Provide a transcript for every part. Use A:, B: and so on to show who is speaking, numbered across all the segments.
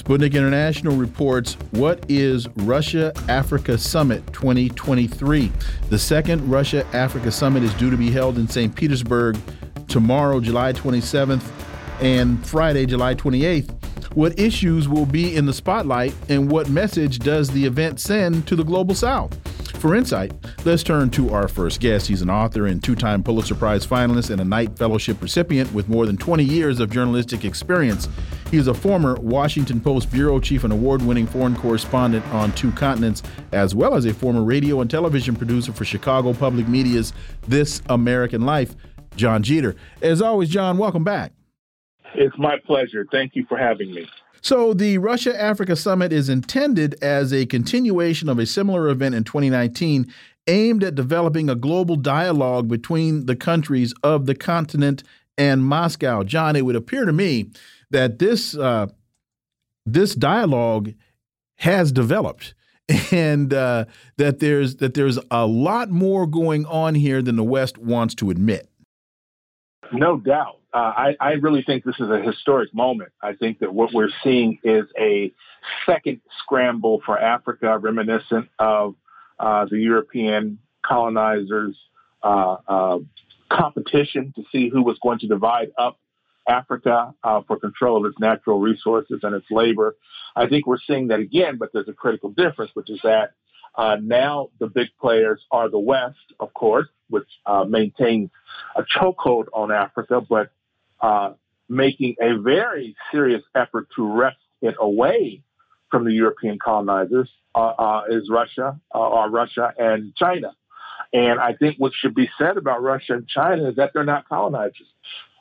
A: Sputnik International reports What is Russia Africa Summit 2023? The second Russia Africa Summit is due to be held in St. Petersburg tomorrow, July 27th, and Friday, July 28th. What issues will be in the spotlight, and what message does the event send to the global south? For insight, let's turn to our first guest. He's an author and two time Pulitzer Prize finalist and a Knight Fellowship recipient with more than 20 years of journalistic experience. He is a former Washington Post bureau chief and award winning foreign correspondent on two continents, as well as a former radio and television producer for Chicago Public Media's This American Life, Jon Jeter. As always, Jon, welcome back.
B: It's my pleasure. Thank you for having me.
A: So, the Russia Africa Summit is intended as a continuation of a similar event in 2019 aimed at developing a global dialogue between the countries of the continent and Moscow. Jon, it would appear to me that this uh, this dialogue has developed and uh, that there's that there's a lot more going on here than the West wants to admit.
B: No doubt uh, I, I really think this is a historic moment. I think that what we're seeing is a second scramble for Africa, reminiscent of uh, the European colonizers' uh, uh competition to see who was going to divide up Africa uh, for control of its natural resources and its labor. I think we're seeing that again, but there's a critical difference, which is that uh, now the big players are the West, of course, which maintains a chokehold on Africa, but uh, making a very serious effort to wrest it away from the European colonizers uh, uh, is Russia, uh, or Russia and China. And I think what should be said about Russia and China is that they're not colonizers.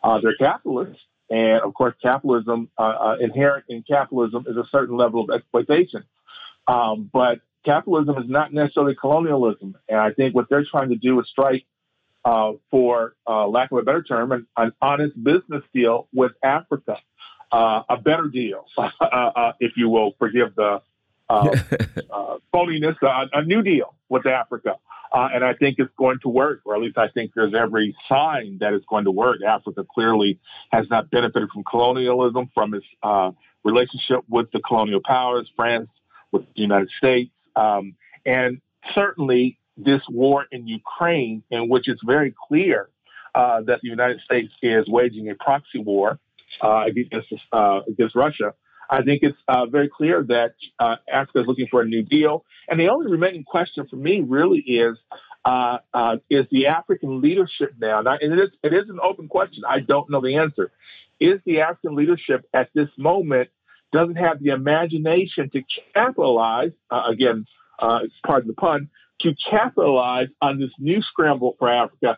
B: They're capitalists. And of course, capitalism, inherent in capitalism is a certain level of exploitation. Um, but capitalism is not necessarily colonialism. And I think what they're trying to do is strike uh, for uh, lack of a better term, an, an honest business deal with Africa, uh, a better deal, uh, uh, if you will, forgive the uh, phoniness, a new deal with Africa. and I think it's going to work, or at least I think there's every sign that it's going to work. Africa clearly has not benefited from colonialism, from its relationship with the colonial powers, France, with the United States. Um, and certainly this war in Ukraine, in which it's very clear uh, that the United States is waging a proxy war uh, against uh, against Russia. I think it's uh, very clear that uh, Africa is looking for a new deal, and the only remaining question for me really is. Uh, is the African leadership now, and it is, it is an open question. I don't know the answer. Is the African leadership at this moment doesn't have the imagination to capitalize, again, pardon the pun, to capitalize on this new scramble for Africa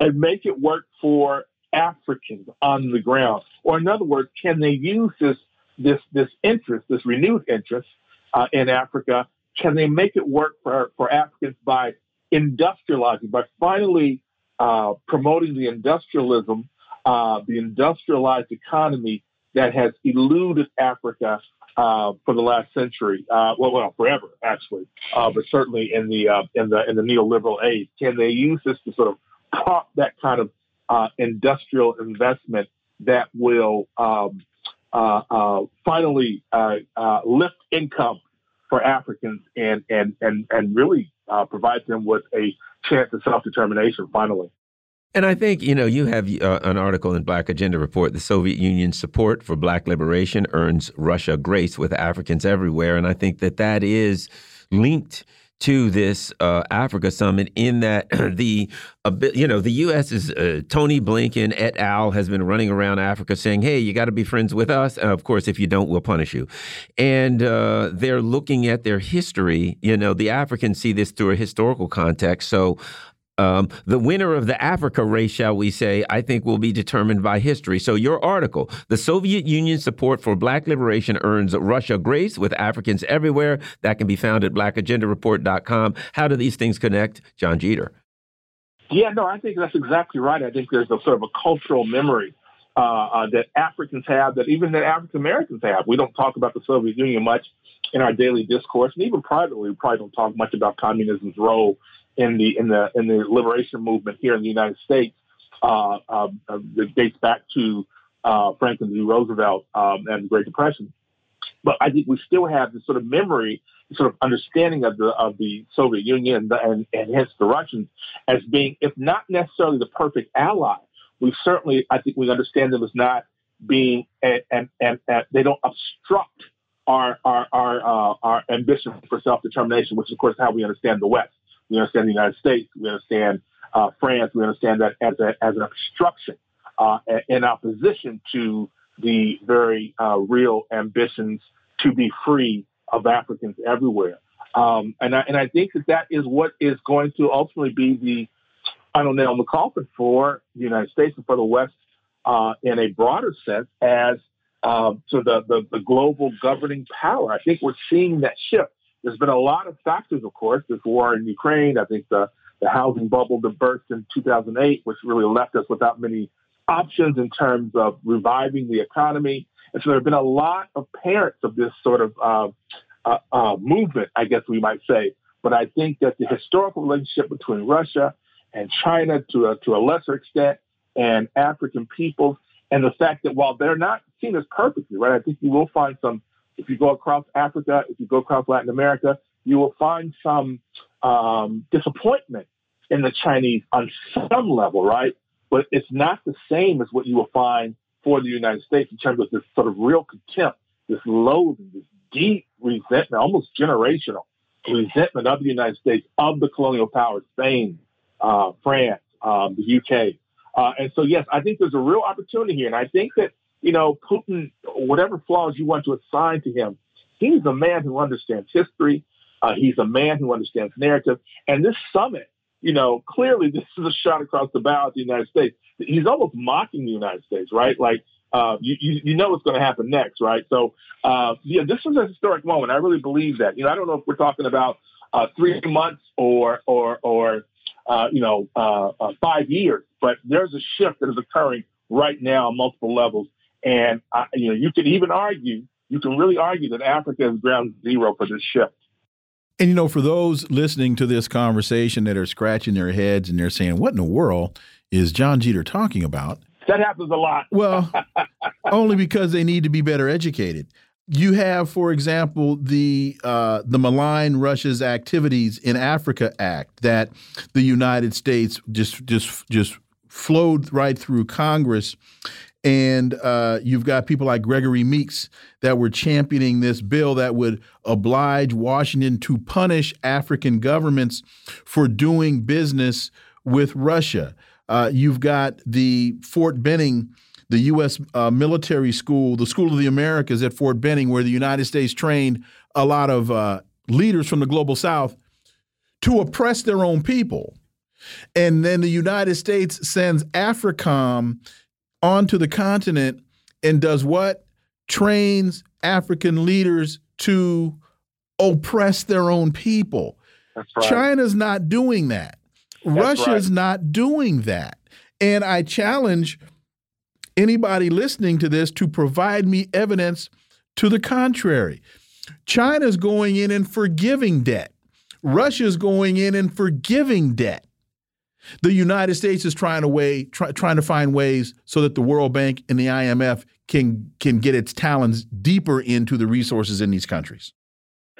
B: and make it work for Africans on the ground? Or in other words, can they use this this this interest, this renewed interest uh, in Africa? Can they make it work for for Africans by industrializing, by finally uh, promoting the industrialism, uh, the industrialized economy that has eluded Africa uh, for the last century. Uh, well, well, forever actually, uh, but certainly in the uh, in the in the neoliberal age. Can they use this to sort of prop that kind of uh, industrial investment that will um, uh, finally lift income for Africans and and and and really provide them with a chance of self determination finally.
C: And I think, you know, you have uh, an article in Black Agenda Report, the Soviet Union's support for black liberation earns Russia grace with Africans everywhere. And I think that that is linked to this uh, Africa summit in that the you know the U.S. is uh, Tony Blinken et al. has been running around Africa saying, "Hey, you got to be friends with us. Of course, if you don't, we'll punish you." And uh, they're looking at their history. You know, the Africans see this through a historical context. So Um, the winner of the Africa race, shall we say, I think will be determined by history. So, your article, The Soviet Union's Support for Black Liberation Earns Russia Grace with Africans Everywhere, that can be found at blackagendareport.com. How do these things connect? Jon Jeter.
B: Yeah, no, I think that's exactly right. I think there's a sort of a cultural memory uh, uh, that Africans have, that even that African Americans have. We don't talk about the Soviet Union much in our daily discourse, and even privately, we probably don't talk much about communism's role in the in the in the liberation movement here in the United States. Uh, um, uh, that dates back to uh, Franklin D. Roosevelt um, and the Great Depression. But I think we still have this sort of memory, sort of understanding of the of the Soviet Union and, and, hence the Russians as being, if not necessarily the perfect ally, we certainly, I think we understand them as not being, and, and, they don't obstruct our, our, our, uh, our ambition for self-determination, which is, of course, how we understand the West. We understand the United States. We understand uh, France. We understand that as, a, as an obstruction uh, in opposition to the very uh, real ambitions to be free of Africans everywhere. Um, and, I, and I think that that is what is going to ultimately be the final nail in the coffin for the United States and for the West uh, in a broader sense as uh, to the, the, the global governing power. I think we're seeing that shift. There's been a lot of factors, of course, this war in Ukraine. I think the, the housing bubble that burst in 2008, which really left us without many options in terms of reviving the economy. And so there have been a lot of parents of this sort of uh, uh, uh, movement, I guess we might say. But I think that the historical relationship between Russia and China to a, to a lesser extent, and African peoples, and the fact that while they're not seen as perfectly, right, I think you will find some, if you go across Africa, if you go across Latin America, you will find some um, disappointment in the Chinese on some level, right? But it's not the same as what you will find for the United States in terms of this sort of real contempt, this loathing, this deep resentment, almost generational resentment of the United States, of the colonial powers, Spain, uh, France, um, the UK. Uh, and so, yes, I think there's a real opportunity here. And I think that, you know, Putin, whatever flaws you want to assign to him, he's a man who understands history. Uh, he's a man who understands narrative. And this summit, you know, clearly this is a shot across the bow at the United States. He's almost mocking the United States, right? Like, uh, you, you, you, know what's going to happen next, right? So, uh, yeah, this is a historic moment. I really believe that. You know, I don't know if we're talking about uh, three months or or or uh, you know, uh, five years. But there's a shift that is occurring right now on multiple levels. And, I, you know, you can even argue, you can really argue that Africa is ground zero for this shift.
A: And, you know, for those listening to this conversation that are scratching their heads and they're saying, what in the world is Jon Jeter talking about?
B: That happens a lot.
A: well, only because they need to be better educated you have, for example, the uh, the malign Russia's activities in Africa Act that the United States just just just flowed right through Congress, and uh, you've got people like Gregory Meeks that were championing this bill that would oblige Washington to punish African governments for doing business with Russia. Uh, you've got the Fort Benning the U.S. Uh, military school, the School of the Americas at Fort Benning, where the United States trained a lot of uh, leaders from the global South to oppress their own people. And then the United States sends AFRICOM onto the continent and does what? Trains African leaders to oppress their own people.
B: Right.
A: China's not doing that.
B: That's
A: Russia's
B: right.
A: not doing that. And I challenge anybody listening to this to provide me evidence to the contrary. China's going in and forgiving debt. Russia's going in and forgiving debt. The United States is trying to way try, trying to find ways so that the World Bank and the IMF can can get its talons deeper into the resources in these countries.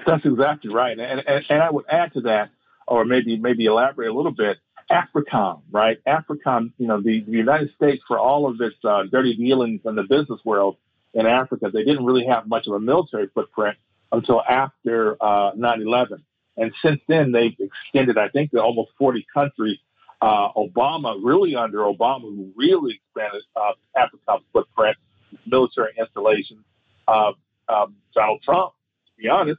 B: That's exactly right, and, and, and I would add to that, or maybe maybe elaborate a little bit. AFRICOM, right? AFRICOM, you know, the, the United States, for all of its uh, dirty dealings in the business world in Africa, they didn't really have much of a military footprint until after uh, 9-11. And since then, they've extended, I think, to almost 40 countries. Uh, Obama, really under Obama, who really expanded uh, AFRICOM's footprint, military installations. Uh, um, Donald Trump, to be honest,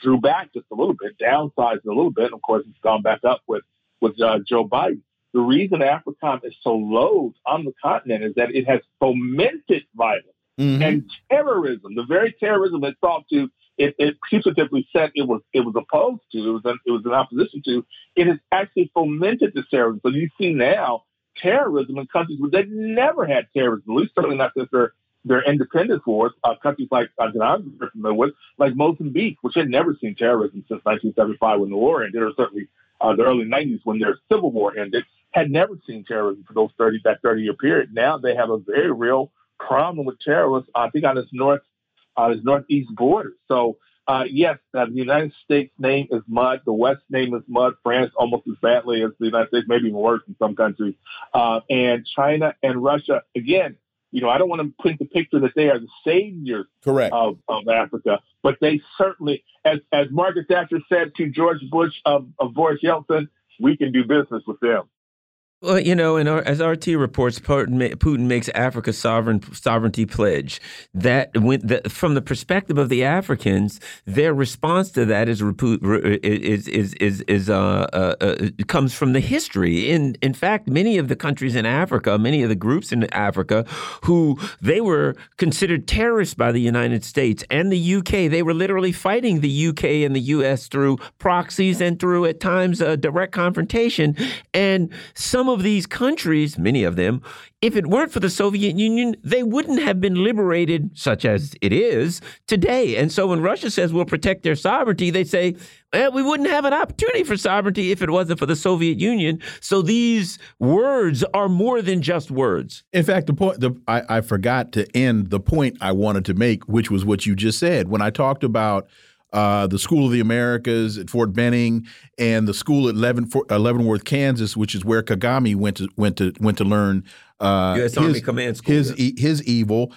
B: drew back just a little bit, downsized a little bit. And of course, it's gone back up with with uh, Joe Biden. The reason AFRICOM is so low on the continent is that it has fomented violence mm-hmm. and terrorism. The very terrorism it sought to, it, it putatively said it was it was opposed to, it was an, it was in opposition to. It has actually fomented the terrorism. So you see now terrorism in countries where they've never had terrorism, at least certainly not since their their independence wars. Uh, countries like uh, I'm familiar with, like Mozambique, which had never seen terrorism since 1975 when the war ended, or certainly uh, the early 90s when their civil war ended, had never seen terrorism for those 30 that 30 year period. Now they have a very real problem with terrorists. I think on this north, on its northeast border. So uh, yes, uh, the United States name is mud. The West name is mud. France almost as badly as the United States, maybe even worse in some countries. Uh, and China and Russia, again, you know, I don't want to paint the picture that they are the saviors
A: Correct.
B: Of, of Africa, but they certainly, as, as Margaret Thatcher said to George Bush of, of Boris Yeltsin, we can do business with them.
C: Well, you know, and as RT reports, Putin makes Africa sovereign sovereignty pledge. That when the, from the perspective of the Africans, their response to that is is is is, is uh, uh, uh, comes from the history. In in fact, many of the countries in Africa, many of the groups in Africa, who they were considered terrorists by the United States and the UK, they were literally fighting the UK and the US through proxies and through at times direct confrontation. And some of these countries, many of them, if it weren't for the Soviet Union, they wouldn't have been liberated, such as it is today. And so when Russia says we'll protect their sovereignty, they say, well, we wouldn't have an opportunity for sovereignty if it wasn't for the Soviet Union. So these words are more than just words.
A: In fact, the point the, I, I forgot to end the point I wanted to make, which was what you just said. When I talked about uh, the School of the Americas at Fort Benning, and the school at Leaven, uh, Leavenworth, Kansas, which is where Kagame went to went to went to learn
C: uh, U.S. Army Command School.
A: His yeah. his evil.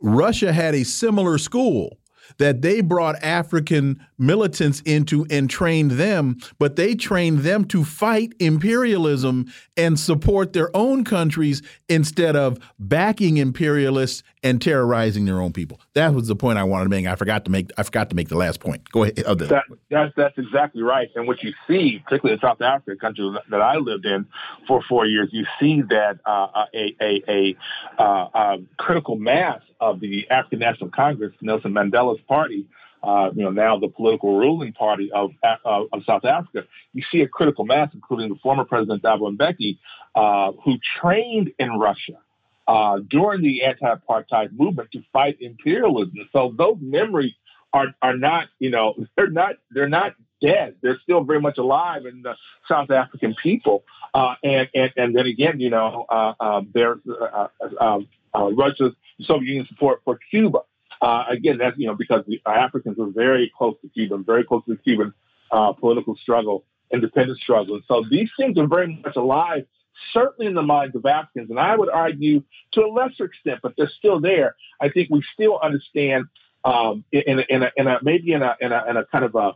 A: Russia had a similar school that they brought African militants into and trained them, but they trained them to fight imperialism and support their own countries instead of backing imperialists and terrorizing their own people. That was the point I wanted to make. I forgot to make. I forgot to make the last point. Go ahead.
B: That, that's that's exactly right. And what you see, particularly in South Africa, country that I lived in for four years, you see that uh, a a, a, uh, a critical mass of the African National Congress, Nelson Mandela's party, uh, you know, now the political ruling party of, uh, of South Africa, you see a critical mass, including the former President Thabo Mbeki, uh, who trained in Russia uh, during the anti-apartheid movement to fight imperialism. So those memories are are not, you know, they're not they're not dead. They're still very much alive in the South African people. Uh, and, and and then again, you know, uh, there's Russia's Soviet Union support for Cuba. Uh, again, that's, you know, because the Africans were very close to Cuba, very close to the Cuban uh, political struggle, independence struggle. And so these things are very much alive, certainly in the minds of Africans. And I would argue to a lesser extent, but they're still there. I think we still understand um, in, a, in, a, in a, maybe in a, in a, in a kind of a,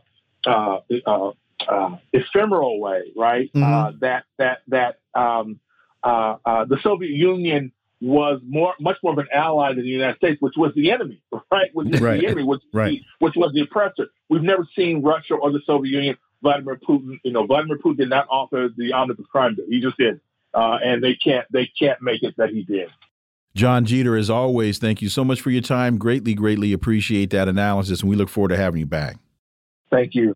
B: uh, uh, uh, ephemeral way, right? Mm-hmm. Uh, that that that um, uh, uh, the Soviet Union was more, much more of an ally than the United States, which was the enemy, right? Which was right. the enemy, which, right. which was the oppressor. We've never seen Russia or the Soviet Union, Vladimir Putin. You know, Vladimir Putin did not author the omnibus crime bill. He just did, uh, and they can't they can't make it that he did.
A: Jon Jeter, as always, thank you so much for your time. Greatly, greatly appreciate that analysis, and we look forward to having you back.
B: Thank you.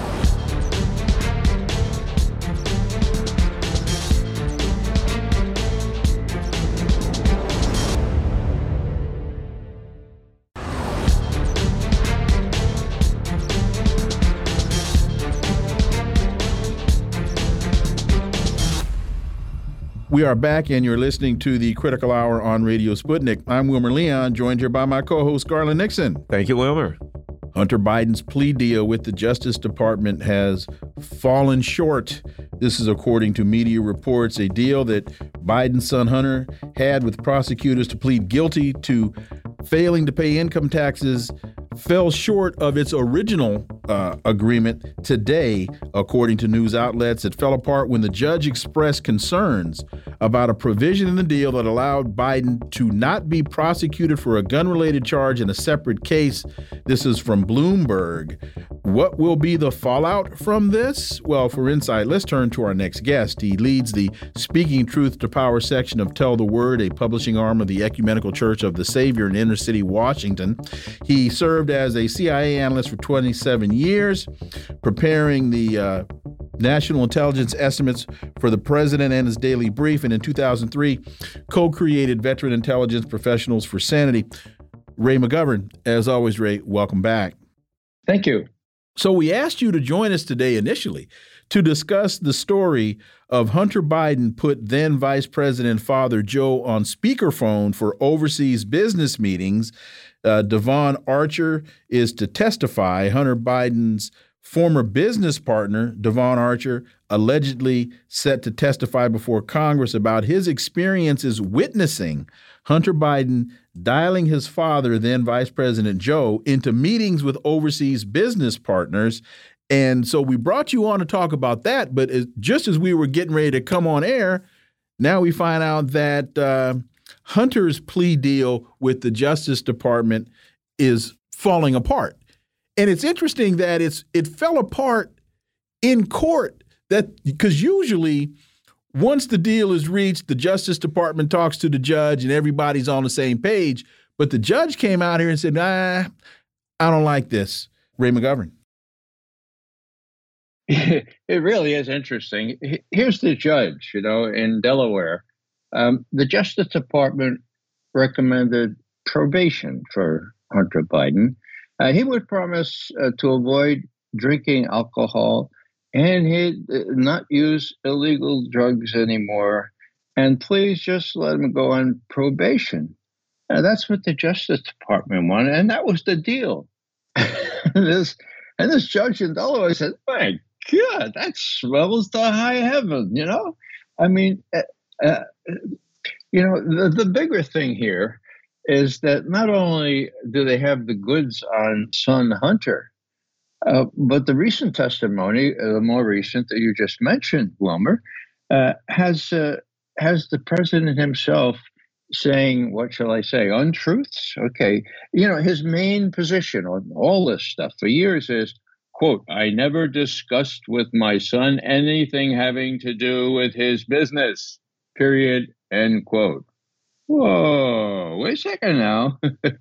A: We are back, and you're listening to the Critical Hour on Radio Sputnik. I'm Wilmer Leon, joined here by my co host, Garland Nixon.
C: Thank you, Wilmer.
A: Hunter Biden's plea deal with the Justice Department has fallen short. This is according to media reports. A deal that Biden's son Hunter had with prosecutors to plead guilty to failing to pay income taxes fell short of its original uh, agreement today, according to news outlets. It fell apart when the judge expressed concerns about a provision in the deal that allowed Biden to not be prosecuted for a gun related charge in a separate case. This is from Bloomberg. What will be the fallout from this? Well, for insight, let's turn to our next guest. He leads the Speaking Truth to Power section of Tell the Word, a publishing arm of the Ecumenical Church of the Savior in inner city Washington. He served as a CIA analyst for 27 years, preparing the uh, national intelligence estimates for the president and his daily brief, and in 2003, co created Veteran Intelligence Professionals for Sanity. Ray McGovern, as always, Ray, welcome back.
D: Thank you.
A: So, we asked you to join us today initially to discuss the story of Hunter Biden put then Vice President Father Joe on speakerphone for overseas business meetings. Uh, Devon Archer is to testify. Hunter Biden's former business partner, Devon Archer, allegedly set to testify before Congress about his experiences witnessing Hunter Biden dialing his father, then Vice President Joe, into meetings with overseas business partners and so we brought you on to talk about that. But just as we were getting ready to come on air, now we find out that uh, Hunter's plea deal with the Justice Department is falling apart. And it's interesting that it's it fell apart in court that because usually once the deal is reached, the Justice Department talks to the judge and everybody's on the same page. But the judge came out here and said, "Nah, I don't like this." Ray McGovern.
D: it really is interesting. Here's the judge, you know, in Delaware. Um, the Justice Department recommended probation for Hunter Biden. Uh, he would promise uh, to avoid drinking alcohol and he'd uh, not use illegal drugs anymore. And please just let him go on probation. Uh, that's what the Justice Department wanted, and that was the deal. this and this judge in Delaware said, "My God, that swells to high heaven, you know? I mean, uh, you know, the, the bigger thing here is that not only do they have the goods on son Hunter, uh, but the recent testimony, uh, the more recent that you just mentioned, Wilmer, uh, has uh, has the president himself saying, what shall I say, untruths? Okay, you know, his main position on all this stuff for years is quote, I never discussed with my son anything having to do with his business, period, end quote. Whoa, wait a second now.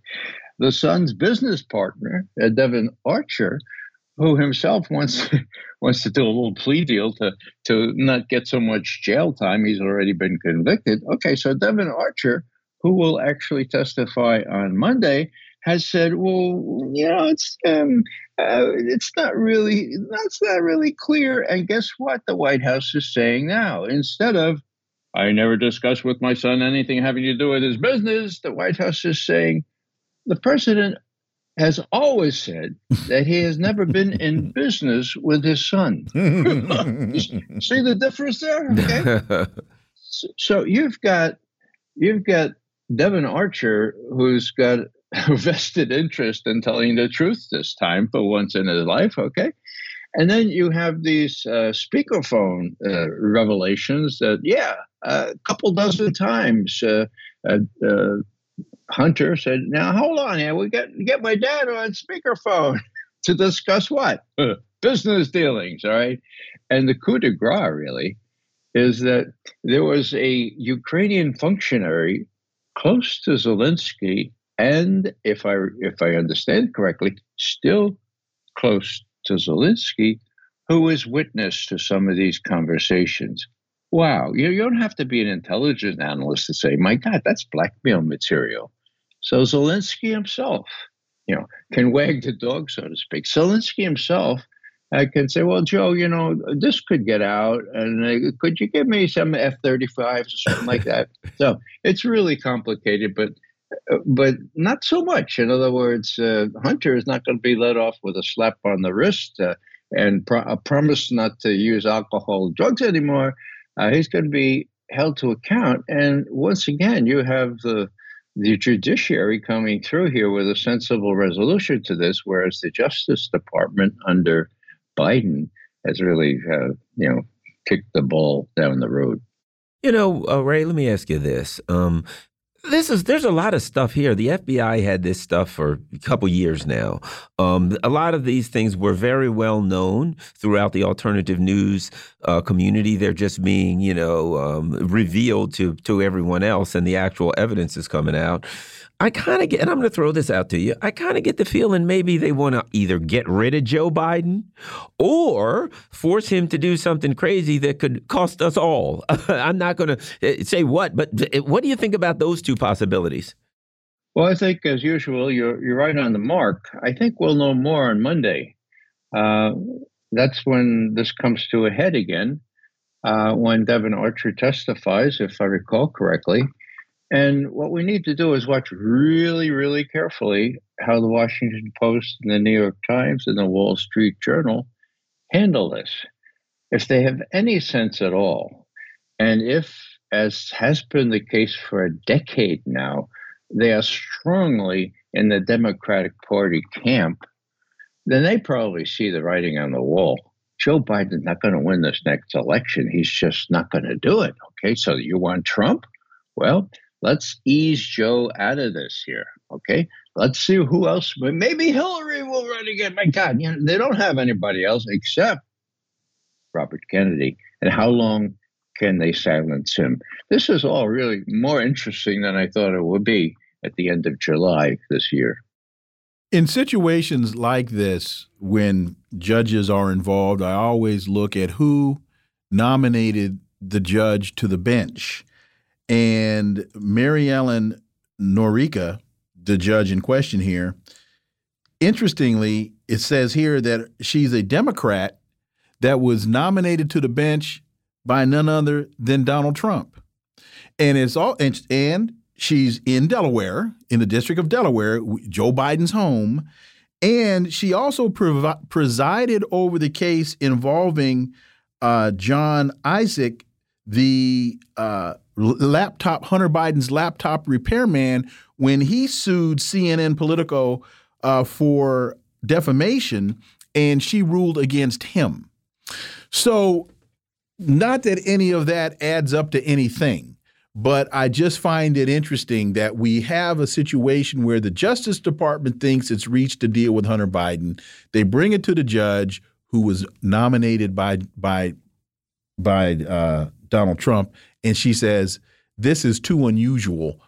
D: the son's business partner, uh, Devon Archer, who himself wants wants to do a little plea deal to to not get so much jail time. He's already been convicted. Okay, so Devon Archer, who will actually testify on Monday, has said, "Well, you know, it's um, uh, it's not really that's not really clear." And guess what? The White House is saying now instead of I never discussed with my son anything having to do with his business. The White House is saying the president has always said that he has never been in business with his son. See the difference there? Okay. so you've got you've got Devon Archer, who's got a vested interest in telling the truth this time for once in his life, okay? And then you have these uh, speakerphone uh, revelations that, yeah, a couple dozen times, uh, uh, uh, Hunter said, "Now hold on here, we get get my dad on speakerphone to discuss what business dealings." All right, and the coup de grace really is that there was a Ukrainian functionary close to Zelensky and if I if I understand correctly, still close to Zelensky, who is witness to some of these conversations. Wow, you, you don't have to be an intelligence analyst to say, my God, that's blackmail material. So Zelensky himself, you know, can wag the dog, so to speak. Zelensky himself I can say, well, Joe, you know, this could get out, and uh, could you give me some F 35s or something like that? So it's really complicated, but but not so much. In other words, uh, Hunter is not going to be let off with a slap on the wrist uh, and pro- a promise not to use alcohol drugs anymore. Uh, he's going to be held to account. And once again, you have the the judiciary coming through here with a sensible resolution to this, whereas the Justice Department under Biden has really, uh, you know, kicked the ball down the road.
C: You know, uh, Ray, let me ask you this. Um, this is there's a lot of stuff here. The FBI had this stuff for a couple years now. Um, a lot of these things were very well known throughout the alternative news uh, community. They're just being, you know, um, revealed to to everyone else, and the actual evidence is coming out. I kind of get, and I'm going to throw this out to you. I kind of get the feeling maybe they want to either get rid of Joe Biden or force him to do something crazy that could cost us all. I'm not going to eh, say what, but eh, what do you think about those two possibilities?
D: Well, I think, as usual, you're you're right on the mark. I think we'll know more on Monday. Uh, that's when this comes to a head again. Uh, when Devon Archer testifies, if I recall correctly, and what we need to do is watch really, really carefully how the Washington Post and the New York Times and the Wall Street Journal handle this. If they have any sense at all, and if, as has been the case for a decade now, they are strongly in the Democratic Party camp, then they probably see the writing on the wall. Joe Biden's not going to win this next election. He's just not going to do it. Okay, so you want Trump? Well, let's ease Joe out of this here. Okay. Let's see who else. Maybe Hillary will run again. My God, you know, they don't have anybody else except Robert Kennedy. And how long can they silence him? This is all really more interesting than I thought it would be at the end of July this year.
A: In situations like this, when judges are involved, I always look at who nominated the judge to the bench. And Mary Ellen Noreika, the judge in question here, interestingly, it says here that she's a Democrat that was nominated to the bench by none other than Donald Trump. And it's all and, and she's in Delaware, in the District of Delaware, Joe Biden's home. And she also presided over the case involving uh, John Isaac, the uh, laptop Hunter Biden's laptop repairman when he sued CNN Politico uh, for defamation, and she ruled against him. So, not that any of that adds up to anything, but I just find it interesting that we have a situation where the Justice Department thinks it's reached a deal with Hunter Biden. They bring it to the judge who was nominated by by by uh, Donald Trump, and she says, This is too unusual.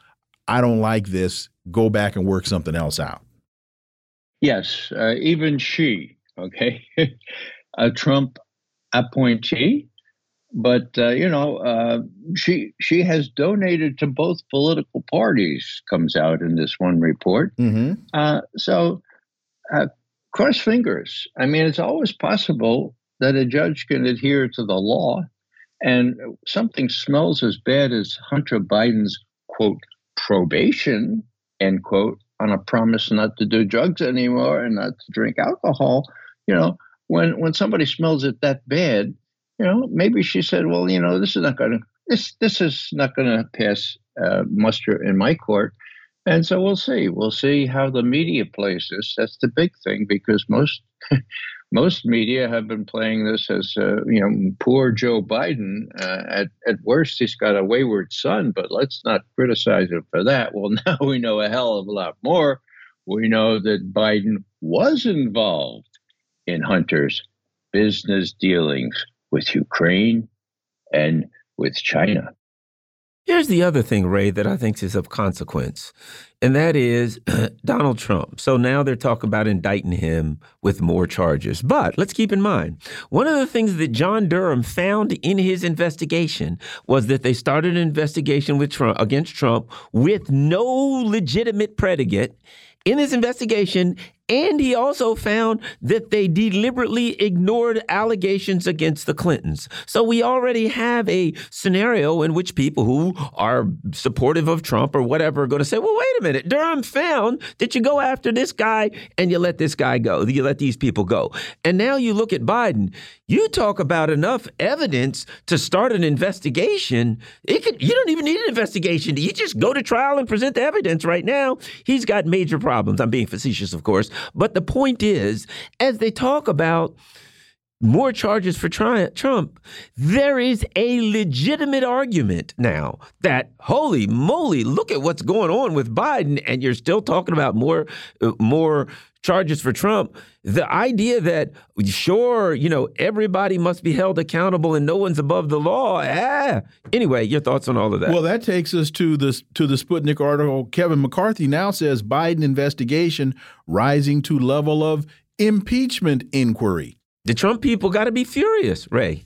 A: I don't like this. Go back and work something else out.
D: Yes, uh, even she, okay, a Trump appointee, but uh, you know, uh, she she has donated to both political parties. Comes out in this one report. Mm -hmm. so, uh, cross fingers. I mean, it's always possible that a judge can adhere to the law and something smells as bad as Hunter Biden's quote probation end quote on a promise not to do drugs anymore and not to drink alcohol. You know, when when somebody smells it that bad, you know, maybe she said, well, you know, this is not going to this this is not going to pass uh, muster in my court. And so we'll see. We'll see how the media plays this. That's the big thing because most most media have been playing this as uh, you know poor Joe Biden. Uh, at at worst, he's got a wayward son, but let's not criticize him for that. Well, now we know a hell of a lot more. We know that Biden was involved in Hunter's business dealings with Ukraine and with China.
C: Here's the other thing, Ray, that I think is of consequence, and that is Donald Trump. So now they're talking about indicting him with more charges. But let's keep in mind, one of the things that John Durham found in his investigation was that they started an investigation with Trump against Trump with no legitimate predicate in this investigation, And he also found that they deliberately ignored allegations against the Clintons. So we already have a scenario in which people who are supportive of Trump or whatever are going to say, well, wait a minute, Durham found that you go after this guy and you let this guy go, you let these people go. And now you look at Biden, you talk about enough evidence to start an investigation. It could, you don't even need an investigation. You just go to trial and present the evidence right now. He's got major problems. I'm being facetious, of course. But the point is, as they talk about more charges for Trump, there is a legitimate argument now that holy moly, look at what's going on with Biden, and you're still talking about more, uh, more charges for Trump. The idea that sure, you know, everybody must be held accountable and no one's above the law. Ah. Anyway, your thoughts on all of that?
A: Well, that takes us to the to the Sputnik article. Kevin McCarthy now says Biden investigation rising to level of impeachment inquiry.
C: The Trump people got to be furious, Ray.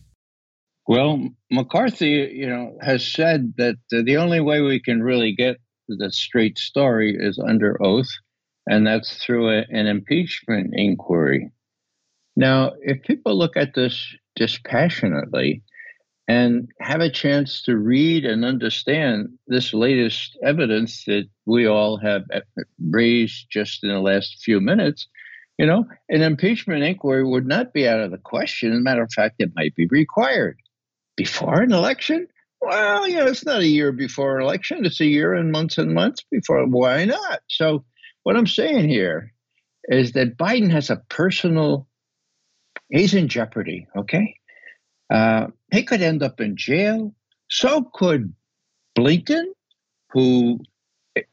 D: Well, McCarthy, you know, has said that uh, the only way we can really get the straight story is under oath, and that's through a, an impeachment inquiry. Now, if people look at this dispassionately and have a chance to read and understand this latest evidence that we all have uh, raised just in the last few minutes, you know, an impeachment inquiry would not be out of the question. As a matter of fact, it might be required before an election. Well, you know, it's not a year before an election, it's a year and months and months before. Why not? So, what I'm saying here is that Biden has a personal, he's in jeopardy, okay? Uh, he could end up in jail. So could Blinken, who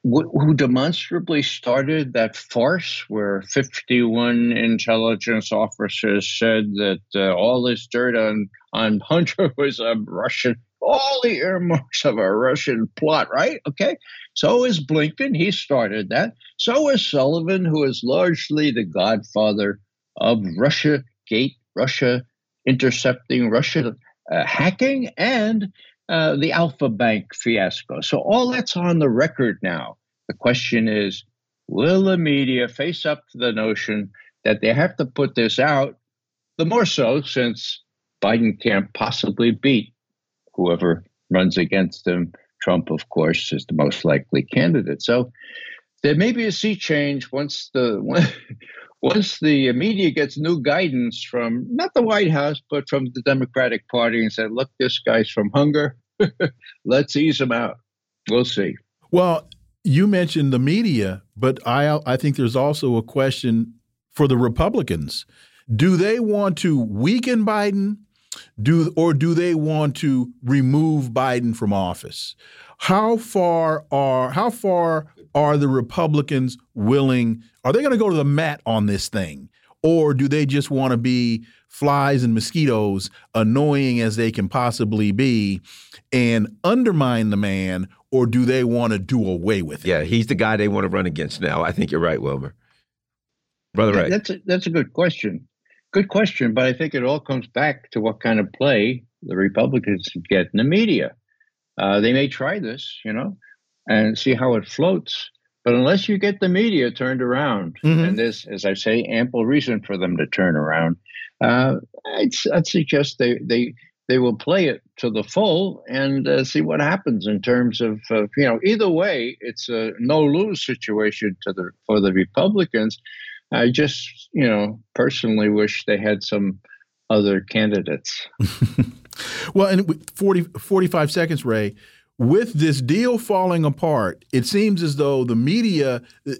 D: who demonstrably started that farce where 51 intelligence officers said that uh, all this dirt on, on Hunter was a Russian, all the earmarks of a Russian plot, right? Okay. So is Blinken. He started that. So is Sullivan, who is largely the godfather of Russia Gate, Russia intercepting, Russia uh, hacking, and uh, the Alpha Bank fiasco. So all that's on the record now. The question is will the media face up to the notion that they have to put this out? The more so since Biden can't possibly beat whoever runs against him. Trump, of course, is the most likely candidate. So there may be a sea change once the once the media gets new guidance from not the White House, but from the Democratic Party and said, look, this guy's from hunger. Let's ease him out. We'll see.
A: Well, you mentioned the media, but I I think there's also a question for the Republicans. Do they want to weaken Biden? Do or do they want to remove Biden from office? How far are how far are the Republicans willing? Are they going to go to the mat on this thing? Or do they just want to be flies and mosquitoes, annoying as they can possibly be, and undermine the man? Or do they want to do away with it?
C: Yeah, he's the guy they want to run against now. I think you're right, Wilmer. Brother, right.
D: That's a, that's a good question. Good question, but I think it all comes back to what kind of play the Republicans get in the media. Uh, they may try this, you know, and see how it floats. But unless you get the media turned around, mm-hmm. and there's, as I say, ample reason for them to turn around, uh, I'd, I'd, suggest they, they they will play it to the full and uh, see what happens in terms of uh, you know either way it's a no lose situation to the for the Republicans. I just you know personally wish they had some other candidates.
A: well, and 40, 45 seconds, Ray with this deal falling apart, it seems as though the media, th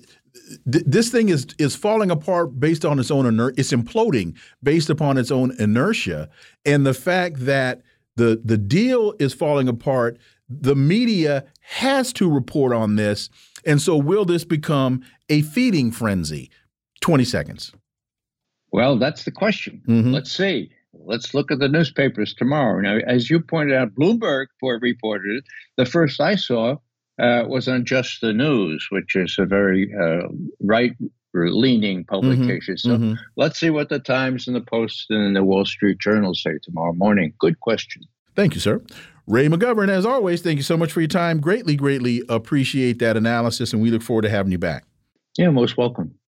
A: this thing is is falling apart based on its own inertia. It's imploding based upon its own inertia, and the fact that the the deal is falling apart. The media has to report on this, and so will this become a feeding frenzy? Twenty seconds.
D: Well, that's the question. Mm -hmm. Let's see let's look at the newspapers tomorrow. Now, as you pointed out, Bloomberg reported it. The first I saw uh, was on Just the News, which is a very uh, right leaning publication. Mm-hmm, so mm-hmm. let's see what the Times and the Post and the Wall Street Journal say tomorrow morning. Good question.
A: Thank you, sir. Ray McGovern, as always, thank you so much for your time. Greatly, greatly appreciate that analysis, and we look forward to having you back.
D: Yeah, most welcome.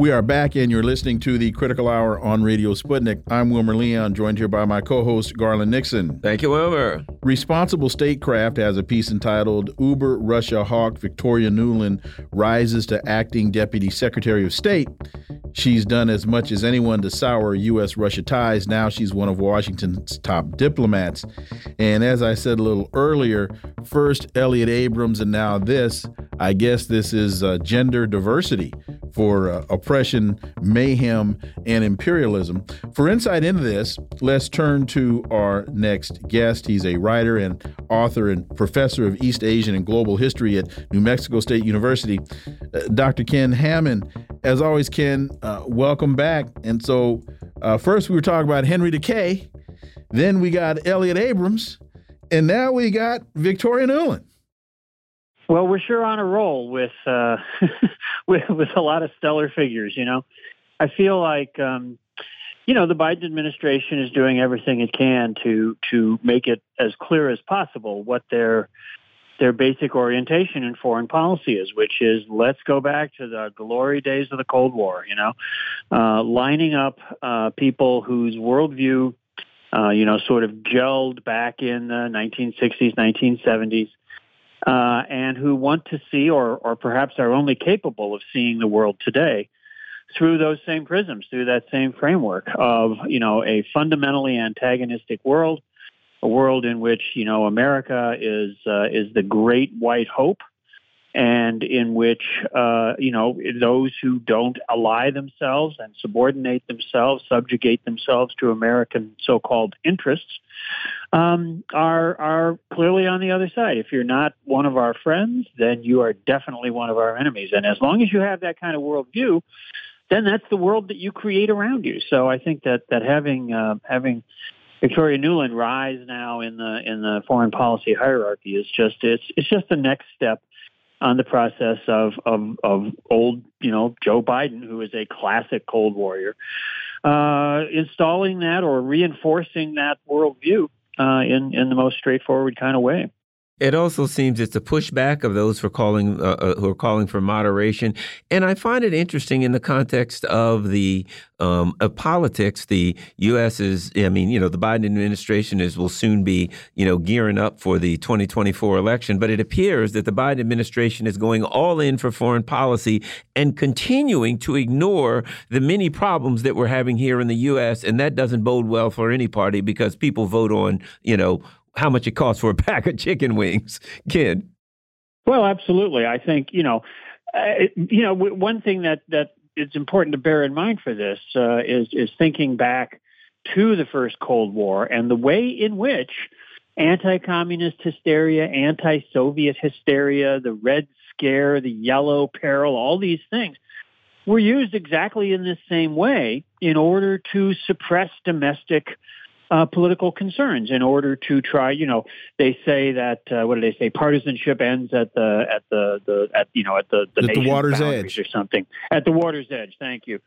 A: We are back, and you're listening to the Critical Hour on Radio Sputnik. I'm Wilmer Leon, joined here by my co host, Garland Nixon.
C: Thank you, Wilmer.
A: Responsible Statecraft has a piece entitled Uber Russia Hawk Victoria Nuland Rises to Acting Deputy Secretary of State. She's done as much as anyone to sour U.S. Russia ties. Now she's one of Washington's top diplomats. And as I said a little earlier, first Elliott Abrams and now this, I guess this is uh, gender diversity for uh, oppression, mayhem, and imperialism. For insight into this, let's turn to our next guest. He's a writer and author and professor of East Asian and Global History at New Mexico State University, uh, Dr. Ken Hammond. As always, Ken, uh, welcome back. And so, uh, first we were talking about Henry Takei, then we got Elliott Abrams, and now we got Victoria Nuland.
E: Well, we're sure on a roll with uh, with, with a lot of stellar figures. You know, I feel like um, you know the Biden administration is doing everything it can to to make it as clear as possible what their their basic orientation in foreign policy is, which is let's go back to the glory days of the Cold War. You know, uh, lining up uh, people whose worldview. Uh, you know, sort of gelled back in the 1960s, 1970s, uh, and who want to see, or, or perhaps are only capable of seeing the world today through those same prisms, through that same framework of, you know, a fundamentally antagonistic world, a world in which, you know, America is uh, is the great white hope, and in which, uh, you know, those who don't ally themselves and subordinate themselves, subjugate themselves to American so-called interests, um, are are clearly on the other side. If you're not one of our friends, then you are definitely one of our enemies. And as long as you have that kind of worldview, then that's the world that you create around you. So I think that that having uh, having Victoria Nuland rise now in the in the foreign policy hierarchy is just it's it's just the next step on the process of of, of old you know Joe Biden, who is a classic Cold Warrior, uh, installing that or reinforcing that worldview uh, in in the most straightforward kind of way.
C: It also seems it's a pushback of those for calling uh, uh, who are calling for moderation, and I find it interesting in the context of the um, of politics. The U.S. is, I mean, you know, the Biden administration is will soon be, you know, gearing up for the 2024 election, but it appears that the Biden administration is going all in for foreign policy and continuing to ignore the many problems that we're having here in the U.S. And that doesn't bode well for any party because people vote on, you know how much it costs for a pack of chicken wings, kid.
E: Well, absolutely. I think you know, uh, you know, one thing that that is important to bear in mind for this uh, is is thinking back to the first Cold War and the way in which anti-communist hysteria, anti-Soviet hysteria, the Red Scare, the Yellow Peril, all these things were used exactly in this same way in order to suppress domestic uh, political concerns in order to try. You know, they say that uh, what do they say? Partisanship ends at the at the the at you know at the the,
A: at the water's edge
E: or something. At the water's edge. Thank you.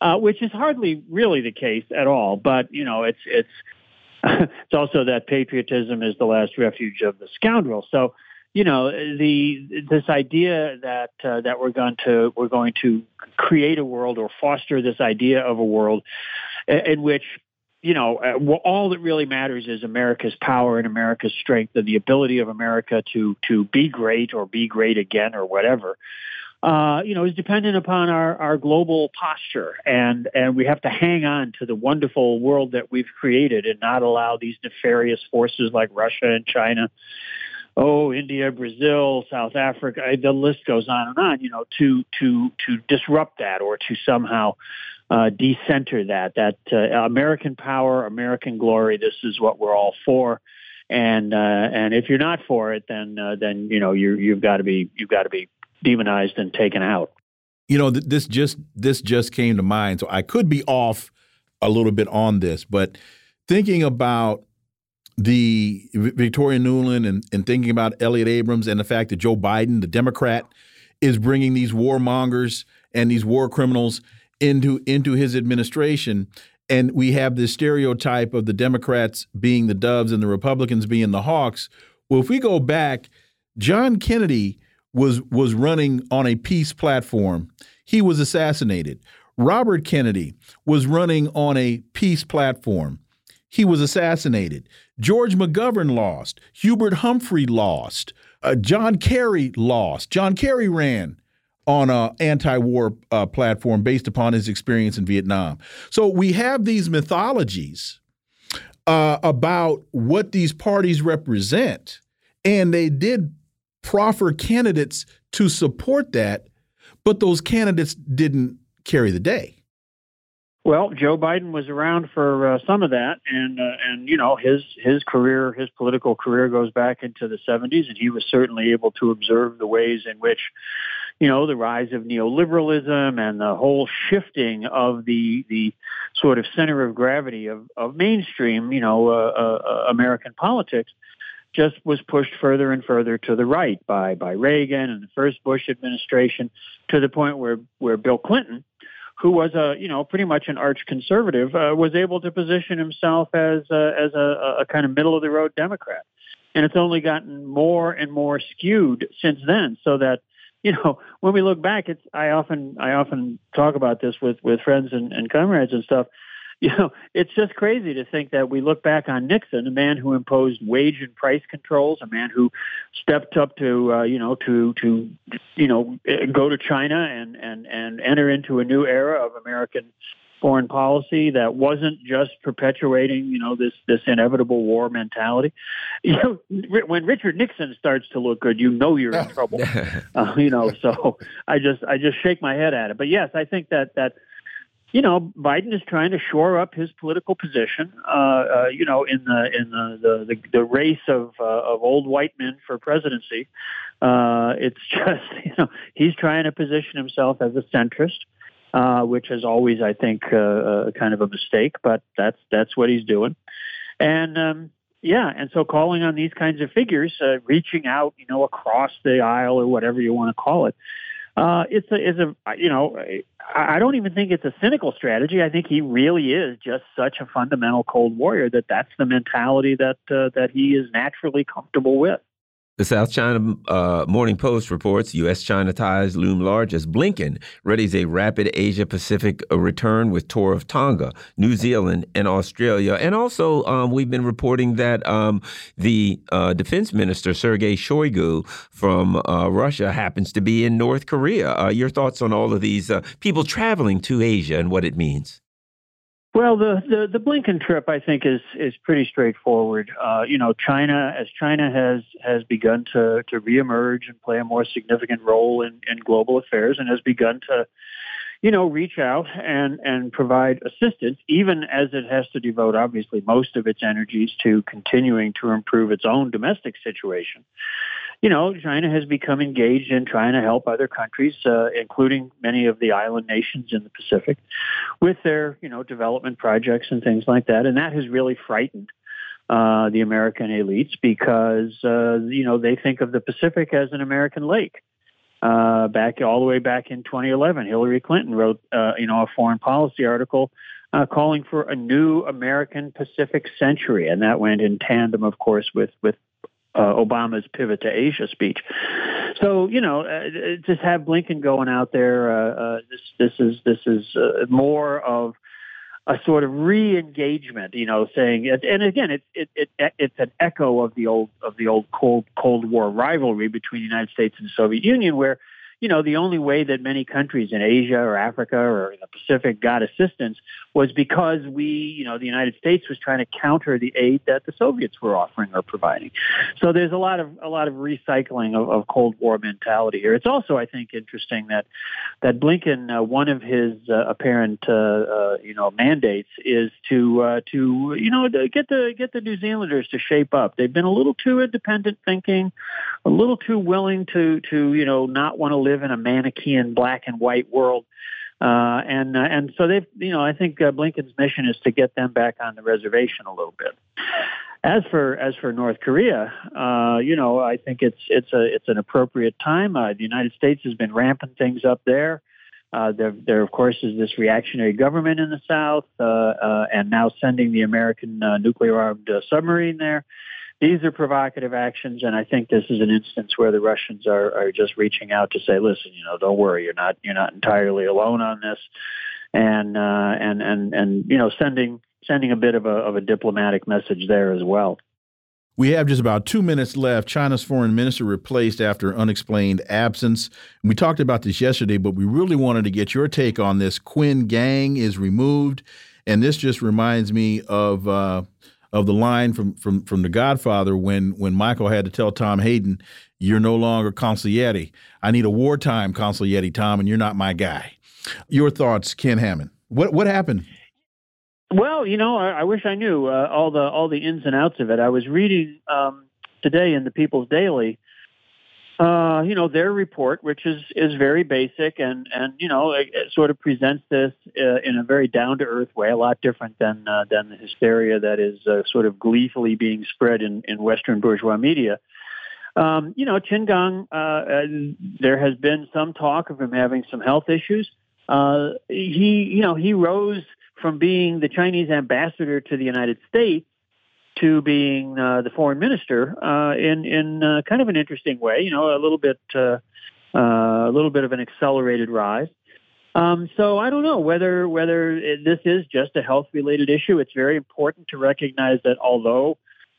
E: Uh, which is hardly really the case at all. But you know, it's it's it's also that patriotism is the last refuge of the scoundrel. So you know the this idea that uh, that we're going to we're going to create a world or foster this idea of a world in which you know, uh, well, all that really matters is America's power and America's strength and the ability of America to to be great or be great again or whatever. Uh, you know, is dependent upon our, our global posture, and and we have to hang on to the wonderful world that we've created, and not allow these nefarious forces like Russia and China, oh, India, Brazil, South Africa, the list goes on and on. You know, to to to disrupt that or to somehow uh, decenter that. That uh, American power, American glory. This is what we're all for. And uh, and if you're not for it, then uh, then you know you you've got to be you've got to be demonized and taken out.
A: You know, this just this just came to mind, so I could be off a little bit on this, but thinking about the Victoria Nuland and, and thinking about Elliott Abrams and the fact that Joe Biden, the Democrat, is bringing these warmongers and these war criminals into into his administration and we have this stereotype of the Democrats being the doves and the Republicans being the hawks. Well, if we go back, John Kennedy was was running on a peace platform. He was assassinated. Robert Kennedy was running on a peace platform. He was assassinated. George McGovern lost. Hubert Humphrey lost. Uh, John Kerry lost. John Kerry ran on an anti-war uh, platform based upon his experience in Vietnam. So we have these mythologies uh, about what these parties represent, and they did proffer candidates to support that, but those candidates didn't carry the day.
E: Well, Joe Biden was around for uh, some of that, and uh, and you know his his career, his political career goes back into the 70s, and he was certainly able to observe the ways in which, you know, the rise of neoliberalism and the whole shifting of the the sort of center of gravity of of mainstream, you know, uh, uh, uh American politics just was pushed further and further to the right by by Reagan and the first Bush administration to the point where where Bill Clinton who was a you know pretty much an arch conservative, uh, was able to position himself as a, as a, a kind of middle of the road Democrat, and it's only gotten more and more skewed since then. So that you know when we look back, it's I often I often talk about this with with friends and, and comrades and stuff. You know, it's just crazy to think that we look back on Nixon, a man who imposed wage and price controls, a man who stepped up to, uh, you know, to to, you know, go to China and and and enter into a new era of American foreign policy that wasn't just perpetuating, you know, this this inevitable war mentality. You know, when Richard Nixon starts to look good, you know you're in trouble. uh, you know, so I just I just shake my head at it. But yes, I think that that you know, Biden is trying to shore up his political position. Uh, uh, you know, in the in the the, the, the race of uh, of old white men for presidency, uh, it's just you know he's trying to position himself as a centrist, uh, which is always, I think, uh, uh, kind of a mistake. But that's that's what he's doing, and. Um, yeah, and so calling on these kinds of figures, uh, reaching out, you know, across the aisle or whatever you want to call it, uh, it's a, it's a, you know, I don't even think it's a cynical strategy. I think he really is just such a fundamental Cold Warrior that that's the mentality that uh, that he is naturally comfortable with.
C: The South China uh, Morning Post reports U.S. China ties loom large as Blinken readies a rapid Asia Pacific uh, return with tour of Tonga, New Zealand, and Australia. And also, um, we've been reporting that um, the uh, defense minister, Sergei Shoigu from uh, Russia, happens to be in North Korea. Uh, your thoughts on all of these uh, people traveling to Asia and what it means?
E: Well, the, the, the Blinken trip, I think, is is pretty straightforward. Uh, you know, China, as China has has begun to to reemerge and play a more significant role in, in global affairs, and has begun to, you know, reach out and and provide assistance, even as it has to devote, obviously, most of its energies to continuing to improve its own domestic situation you know, China has become engaged in trying to help other countries, uh, including many of the island nations in the Pacific, with their, you know, development projects and things like that. And that has really frightened uh, the American elites because, uh, you know, they think of the Pacific as an American lake. Uh, back all the way back in 2011, Hillary Clinton wrote, uh, you know, a foreign policy article uh, calling for a new American Pacific century, and that went in tandem, of course, with with uh, Obama's pivot to Asia speech. So you know, uh, just have Blinken going out there. Uh, uh, this this is this is uh, more of a sort of re-engagement. You know, saying and again, it's it, it it's an echo of the old of the old Cold Cold War rivalry between the United States and the Soviet Union, where you know, the only way that many countries in Asia or Africa or the Pacific got assistance was because we, you know, the United States was trying to counter the aid that the Soviets were offering or providing. So there's a lot of a lot of recycling of, of Cold War mentality here. It's also, I think, interesting that that Blinken, uh, one of his uh, apparent, uh, uh you know, mandates is to uh, to you know get the get the New Zealanders to shape up. They've been a little too independent thinking, a little too willing to to you know not want to live live in a Manichean black and white world. Uh, and uh, and so they've you know I think uh, Blinken's mission is to get them back on the reservation a little bit. As for as for North Korea, uh, you know I think it's it's a it's an appropriate time. Uh, the United States has been ramping things up there. Uh, there, there of course is this reactionary government in the south, and now sending the American nuclear-armed uh, submarine there. These are provocative actions, and I think this is an instance where the Russians are, are just reaching out to say, "Listen, you know, don't worry, you're not you're not entirely alone on this," and uh, and and and you know, sending sending a bit of a of a diplomatic message there as well.
A: We have just about two minutes left. China's foreign minister replaced after unexplained absence. We talked about this yesterday, but we really wanted to get your take on this. Qin Gang is removed, and this just reminds me of. Uh, of the line from from from The Godfather when when Michael had to tell Tom Hagen, "You're no longer consigliere. I need a wartime consigliere, Tom, and you're not my guy." Your thoughts, Ken Hammond? What what happened?
E: Well, you know, I, I wish I knew uh, all the all the ins and outs of it. I was reading um, today in the People's Daily uh, you know, their report, which is is very basic and and you know, it, it sort of presents this uh, in a very down to earth way, a lot different than uh, than the hysteria that is uh, sort of gleefully being spread in in Western bourgeois media. Um, you know, Qin Gang, uh, uh, there has been some talk of him having some health issues. Uh, he, you know, he rose from being the Chinese ambassador to the United States to being uh, the foreign minister uh, in in uh, kind of an interesting way. You know, a little bit uh, uh, a little bit of an accelerated rise. Um, so I don't know whether whether it, this is just a health related issue. It's very important to recognize that although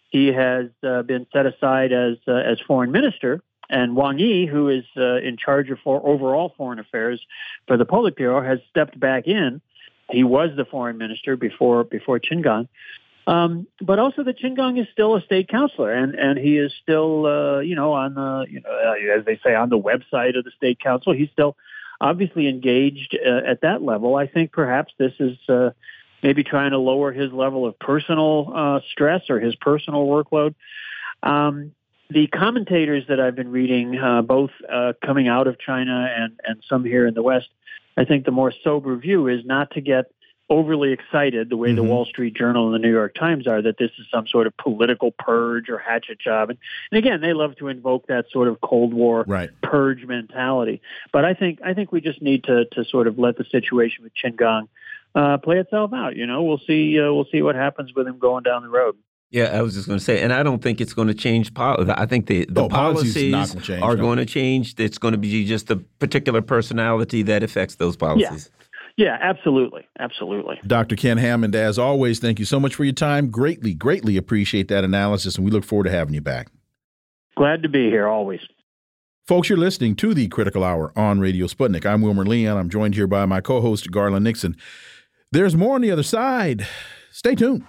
E: he has uh, been set aside as as foreign minister, and Wang Yi, who is in charge of for overall foreign affairs for the Politburo, has stepped back in. He was the foreign minister before before Gang. Um, but also that Qin Gang is still a state councilor, and and he is still uh, you know on the you know uh, as they say on the website of the state council. He's still obviously engaged uh, at that level. I think perhaps this is uh, maybe trying to lower his level of personal uh, stress or his personal workload. Um, the commentators that I've been reading, uh, both uh, coming out of China and, and some here in the West, I think the more sober view is not to get overly excited the way mm-hmm. the Wall Street Journal and the New York Times are that this is some sort of political purge or hatchet job. And, and again, they love to invoke that sort of Cold War
A: right.
E: purge mentality. But I think I think we just need to to sort of let the situation with Qin Gang uh, play itself out. You know, we'll see uh, we'll see what happens with him going down the road.
C: Yeah, I was just going to say, and I don't think it's going to change policy. I think the, the oh, policies change, are no. going to change. It's going to be just the particular personality that affects those policies.
E: Yeah. Yeah, absolutely. Absolutely.
A: Dr. Ken Hammond, as always, thank you so much for your time. Greatly, greatly appreciate that analysis, and we look forward to having you back.
E: Glad to be here, always.
A: Folks, you're listening to the Critical Hour on Radio Sputnik. I'm Wilmer Leon. I'm joined here by my co host, Garland Nixon. There's more on the other side. Stay tuned.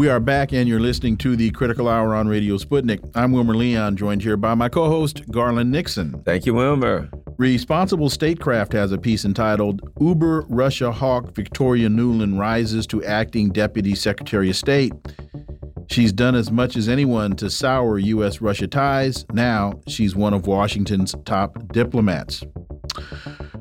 A: We are back, and you're listening to the Critical Hour on Radio Sputnik. I'm Wilmer Leon, joined here by my co host, Garland Nixon.
C: Thank you, Wilmer.
A: Responsible Statecraft has a piece entitled Uber Russia Hawk Victoria Nuland Rises to Acting Deputy Secretary of State. She's done as much as anyone to sour U.S. Russia ties. Now she's one of Washington's top diplomats.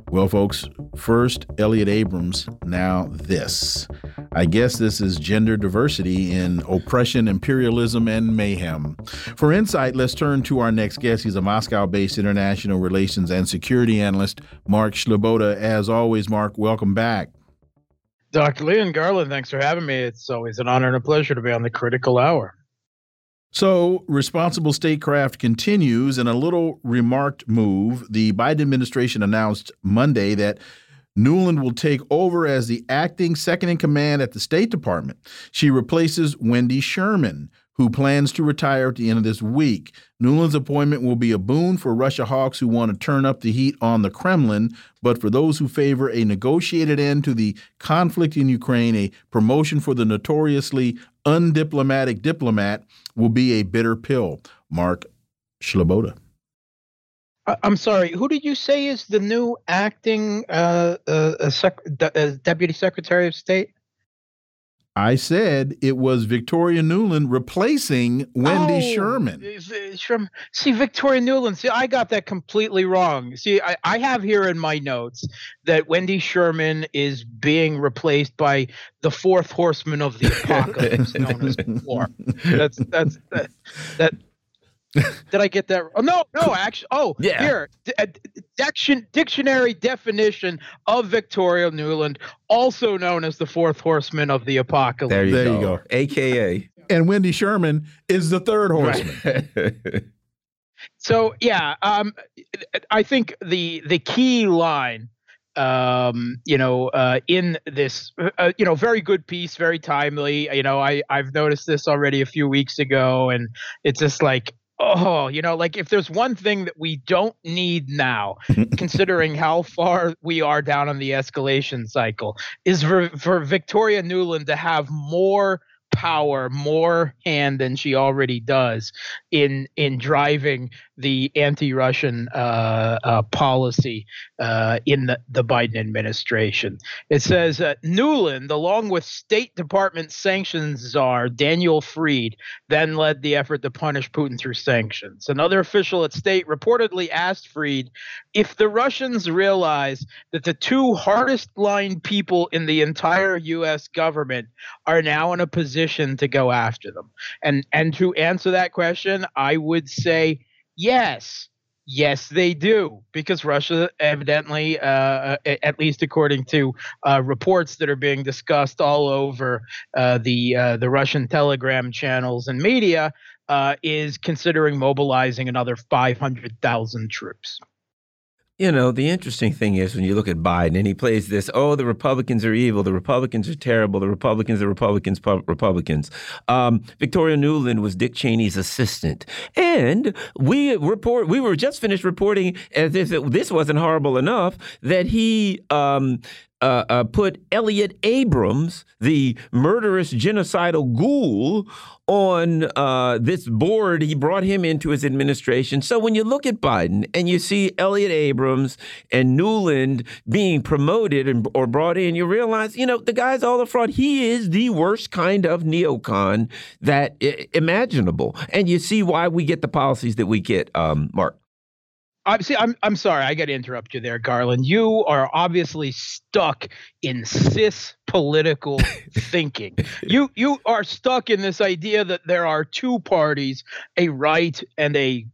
A: Well, folks, first Elliott Abrams, now this. I guess this is gender diversity in oppression, imperialism, and mayhem. For insight, let's turn to our next guest. He's a Moscow based international relations and security analyst, Mark Sleboda. As always, Mark, welcome back.
F: Dr. Leon Garland, thanks for having me. It's always an honor and a pleasure to be on the critical hour.
A: So, responsible statecraft continues in a little remarked move. The Biden administration announced Monday that Nuland will take over as the acting second in command at the State Department. She replaces Wendy Sherman, who plans to retire at the end of this week. Nuland's appointment will be a boon for Russia hawks who want to turn up the heat on the Kremlin, but for those who favor a negotiated end to the conflict in Ukraine, a promotion for the notoriously undiplomatic diplomat will be a bitter pill. Mark Sleboda.
F: I'm sorry. Who did you say is the new acting uh, uh, sec uh, deputy secretary of state?
A: I said it was Victoria Nuland replacing Wendy
F: oh,
A: Sherman.
F: Sherman. See, Victoria Nuland, See, I got that completely wrong. See, I, I have here in my notes that Wendy Sherman is being replaced by the fourth horseman of the apocalypse, known as before. That's that's that, that did I get that? Oh no, no, actually. Oh, yeah. Here, d- dictionary definition of Victoria Nuland, also known as the fourth horseman of the apocalypse.
C: There you, there go. you go. AKA.
A: And Wendy Sherman is the third horseman.
F: Right. so yeah, um, I think the the key line um, you know, uh, in this, uh, you know, very good piece, very timely. You know, I I've noticed this already a few weeks ago, and it's just like oh, you know, like if there's one thing that we don't need now, considering how far we are down on the escalation cycle, is for, for Victoria Nuland to have more power, more hand than she already does in in driving the anti-Russian uh, uh, policy uh, in the, the Biden administration. It says uh, Nuland, along with State Department sanctions czar Daniel Fried, then led the effort to punish Putin through sanctions. Another official at state reportedly asked Fried if the Russians realize that the two hardest line people in the entire U.S. government are now in a position to go after them. And and to answer that question, I would say Yes. Yes, they do, because Russia evidently, uh, at least according to uh, reports that are being discussed all over uh, the uh, the Russian Telegram channels and media, uh, is considering mobilizing another 500,000 troops.
C: You know, the interesting thing is when you look at Biden and he plays this, oh, the Republicans are evil, the Republicans are terrible, the Republicans, the Republicans, Republicans. Um, Victoria Nuland was Dick Cheney's assistant. And we report, we were just finished reporting as if it, this wasn't horrible enough that he um, uh, uh, put Elliot Abrams, the murderous genocidal ghoul, on uh, this board. He brought him into his administration. So when you look at Biden and you see Elliot Abrams and Nuland being promoted and, or brought in, you realize, you know, the guy's all the fraud. He is the worst kind of neocon that imaginable. And you see why we get the policies that we get, um, Mark.
F: I'm see. I'm I'm sorry. I got to interrupt you there, Garland. You are obviously stuck in cis political thinking. You you are stuck in this idea that there are two parties, a right and a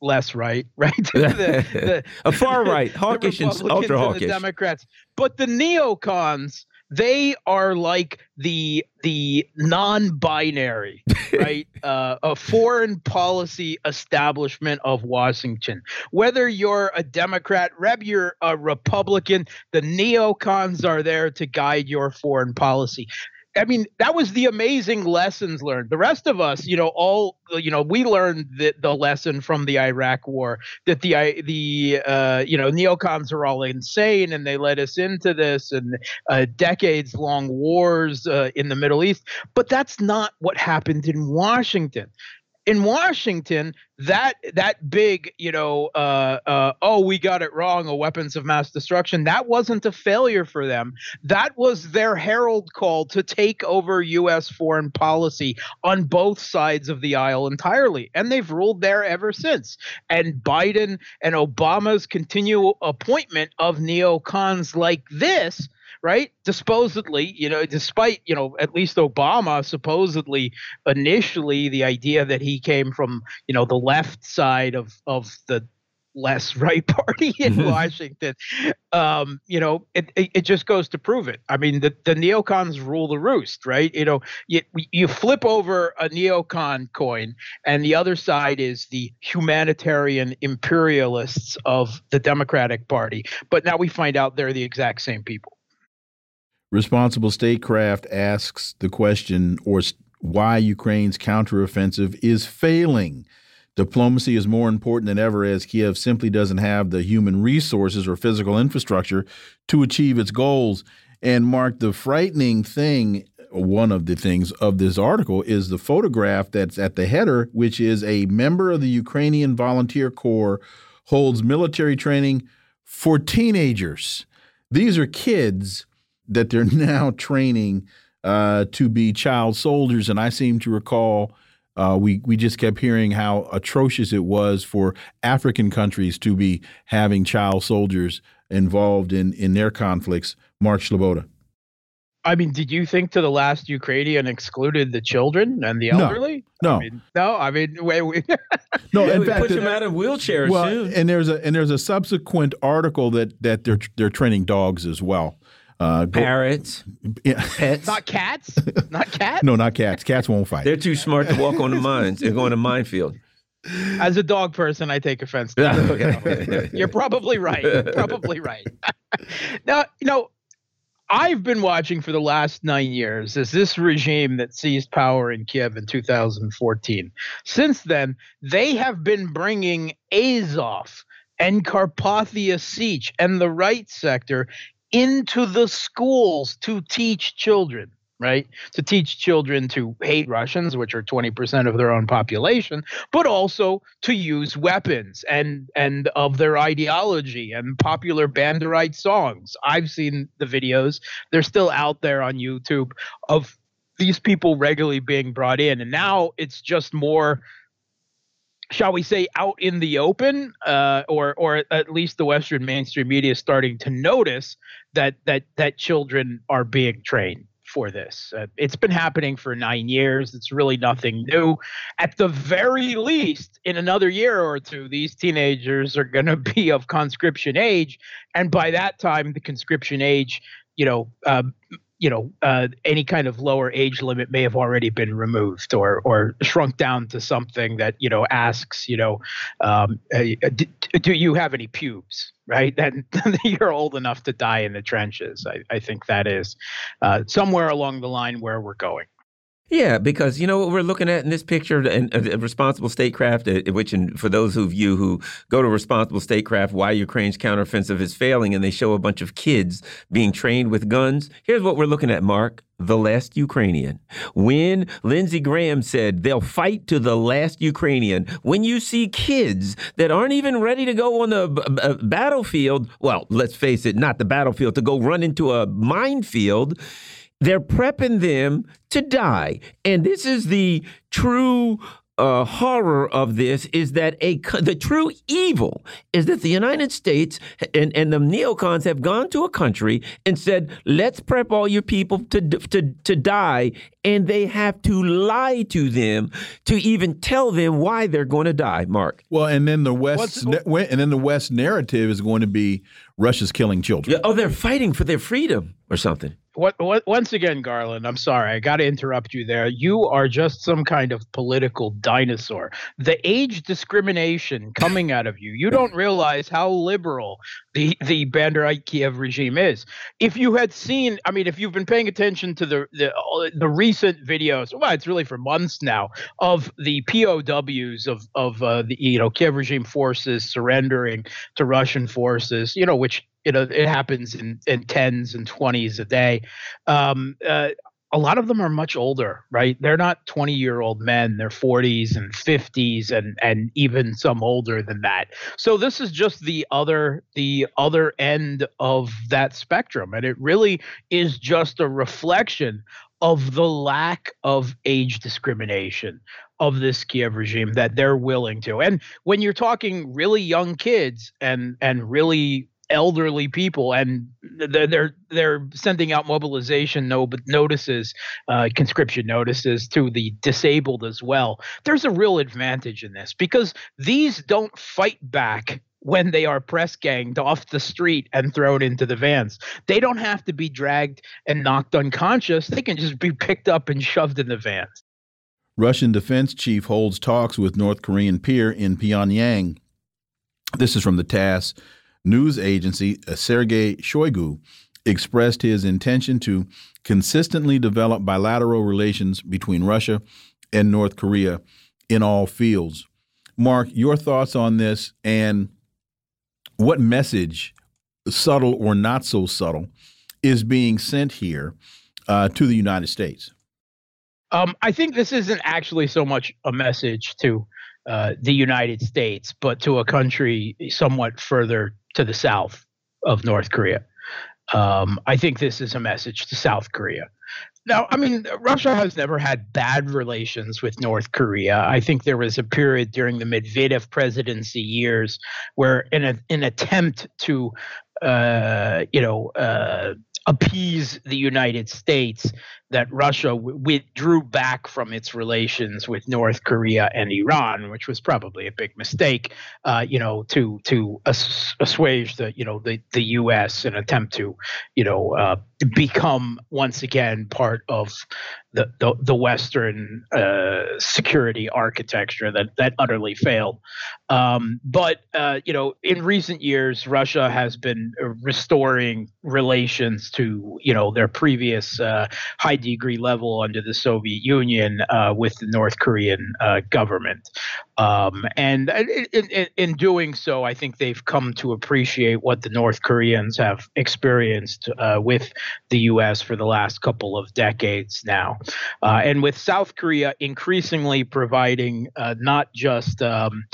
F: less right, right?
C: the, the, a far right, hawkish and ultra hawkish.
F: The Democrats, but the neocons they are like the the non-binary right? Uh, a foreign policy establishment of washington. Whether you're a democrat reb you're a republican the neocons are there to guide your foreign policy I mean, that was the amazing lessons learned. The rest of us, you know, all you know, we learned the, the lesson from the Iraq War that the the uh, you know neocons are all insane and they led us into this and uh, decades long wars uh, in the Middle East. But that's not what happened in Washington in Washington, that that big, you know, uh, uh, oh, we got it wrong, a weapons of mass destruction. That wasn't a failure for them. That was their herald call to take over U.S. foreign policy on both sides of the aisle entirely, and they've ruled there ever since. And Biden and Obama's continual appointment of neocons like this right? Supposedly, you know, despite, you know, at least Obama supposedly initially the idea that he came from, you know, the left side of of the less right party in mm-hmm. Washington. Um, you know, it, it, it just goes to prove it. I mean, the, the neocons rule the roost, right? You know, you, you flip over a neocon coin, and the other side is the humanitarian imperialists of the Democratic Party. But now we find out they're the exact same people.
A: Responsible Statecraft asks the question or why Ukraine's counteroffensive is failing. Diplomacy is more important than ever as Kiev simply doesn't have the human resources or physical infrastructure to achieve its goals. And Mark, the frightening thing, one of the things of this article is the photograph that's at the header, which is a member of the Ukrainian Volunteer Corps holds military training for teenagers. These are kids that they're now training uh, to be child soldiers. And I seem to recall uh, we we just kept hearing how atrocious it was for African countries to be having child soldiers involved in in their conflicts. Mark Sleboda.
F: I mean, did you think to the last Ukrainian excluded the children and the elderly?
A: No,
F: I mean, no. I mean, wait, wait.
C: no. Yeah, in fact, put them out of wheelchairs
A: well,
C: soon.
A: and there's a and there's a subsequent article that that they're they're training dogs as well.
C: Uh, Parrots,
A: yeah.
F: pets, not cats, not cats.
A: no, not cats. Cats won't fight.
C: They're too smart to walk on the mines. They're going to minefield.
F: As a dog person, I take offense. To that. You're probably right. You're probably right. now, you know, I've been watching for the last nine years as this regime that seized power in Kiev in 2014. Since then, they have been bringing Azov and Carpathian Sich and the right sector into the schools to teach children right? To teach children to hate Russians, which are 20% of their own population, but also to use weapons and and of their ideology and popular Banderite songs. I've seen the videos. They're still out there on YouTube of these people regularly being brought in. And now it's just more shall we say, out in the open, uh, or or at least the Western mainstream media is starting to notice that that that children are being trained for this. Uh, it's been happening for nine years. It's really nothing new. At the very least, in another year or two, these teenagers are going to be of conscription age, and by that time, the conscription age, you know, uh, you know, uh, any kind of lower age limit may have already been removed or or shrunk down to something that you know asks, you know, um, uh, do, do, you have any pubes? Right, then you're old enough to die in the trenches. I, I think that is uh, somewhere along the line where we're going.
C: Yeah, because you know what we're looking at in this picture, and uh, responsible statecraft, uh, which, and for those of you who go to responsible statecraft, why Ukraine's counteroffensive is failing, and they show a bunch of kids being trained with guns. Here's what we're looking at, Mark. The last Ukrainian. When Lindsey Graham said they'll fight to the last Ukrainian, when you see kids that aren't even ready to go on the battlefield, well, let's face it, not the battlefield, to go run into a minefield they're prepping them to die. And this is the true uh, horror of this is that a the true evil is that the United States and, and the neocons have gone to a country and said, let's prep all your people to, to, to die. And they have to lie to them to even tell them why they're going to die, Mark.
A: Well, and then the West and then the West narrative is going to be Russia's killing children.
C: Yeah, oh, they're fighting for their freedom or something
F: what, what, once again, Garland, I'm sorry, I got to interrupt you there. You are just some kind of political dinosaur. The age discrimination coming out of you, you don't realize how liberal the the Banderite Kiev regime is. If you had seen, I mean, if you've been paying attention to the the, the recent videos, well, it's really for months now of the POWs of of uh, the you know Kiev regime forces surrendering to Russian forces, you know, which you know it happens in, in tens and 20s a day. Um, uh, a lot of them are much older right? They're not 20 year old men. They're 40s and 50s and and even some older than that. So this is just the other the other end of that spectrum. And it really is just a reflection of the lack of age discrimination of this Kiev regime that they're willing to. And when you're talking really young kids and and really elderly people, and they're they're, sending out mobilization no, but notices, uh, conscription notices to the disabled as well. There's a real advantage in this because these don't fight back when they are press ganged off the street and thrown into the vans. They don't have to be dragged and knocked unconscious. They can just be picked up and shoved in the vans.
A: Russian defense chief holds talks with North Korean peer in Pyongyang. This is from the TASS news agency, uh, Sergei Shoigu, expressed his intention to consistently develop bilateral relations between Russia and North Korea in all fields. Mark, your thoughts on this and what message, subtle or not so subtle, is being sent here uh, to the United States?
F: Um, I think this isn't actually so much a message to uh, the United States, but to a country somewhat further to the south of North Korea. Um, I think this is a message to South Korea. Now, I mean, Russia has never had bad relations with North Korea. I think there was a period during the Medvedev presidency years where, in a, an attempt to, uh, you know, uh, appease the United States that Russia withdrew back from its relations with North Korea and Iran, which was probably a big mistake, uh, you know, to to ass- assuage the you know the the U.S. and attempt to you know uh, become once again part of the the, the Western uh, security architecture that that utterly failed. Um, but uh, you know, in recent years, Russia has been restoring relations to you know their previous uh, high degree level under the Soviet Union uh, with the North Korean uh, government. Um, and in, in, in, doing so, I think they've come to appreciate what the North Koreans have experienced uh, with the U.S. for the last couple of decades now. Uh, and with South Korea increasingly providing uh, not just um,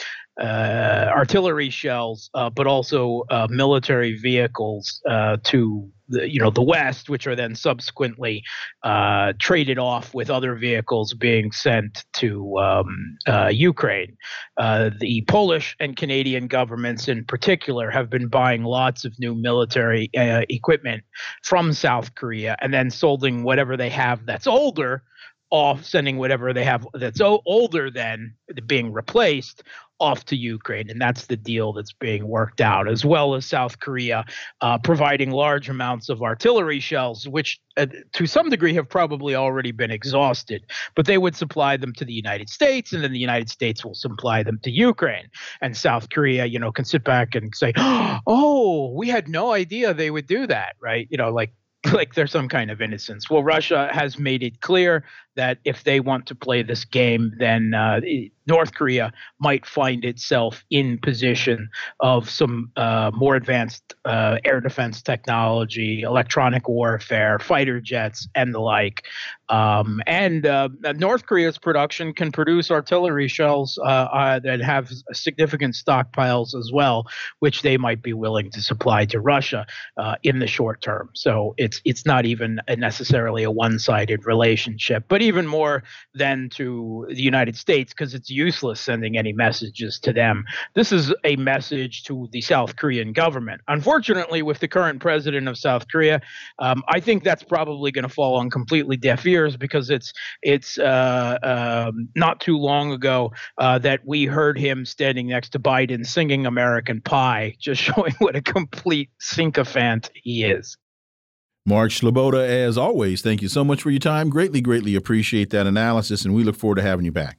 F: uh, artillery shells, uh, but also uh, military vehicles uh, to the, you know the West, which are then subsequently uh, traded off with other vehicles being sent to um, uh, Ukraine. Uh, the Polish and Canadian governments, in particular, have been buying lots of new military equipment from South Korea and then solding whatever they have that's older off sending whatever they have that's older than being replaced off to Ukraine, and that's the deal that's being worked out, as well as South Korea uh, providing large amounts of artillery shells, which uh, to some degree have probably already been exhausted. But they would supply them to the United States, and then the United States will supply them to Ukraine. And South Korea, you know, can sit back and say, "Oh, we had no idea they would do that," right? You know, like like there's some kind of innocence. Well, Russia has made it clear that if they want to play this game, then uh, North Korea might find itself in position of some uh, more advanced uh, air defense technology, electronic warfare, fighter jets, and the like. Um, and uh, North Korea's production can produce artillery shells uh, uh, that have significant stockpiles as well, which they might be willing to supply to Russia uh, in the short term. So it's it's not even necessarily a one-sided relationship, but even more than to the United States because it's useless sending any messages to them. This is a message to the South Korean government. Unfortunately, with the current president of South Korea, um, I think that's probably going to fall on completely deaf ears because it's it's uh, um, not too long ago uh, that we heard him standing next to Biden singing American Pie, just showing what a complete sycophant he is.
A: Mark Sleboda, as always, thank you so much for your time. Greatly, greatly appreciate that analysis, and we look forward to having you back.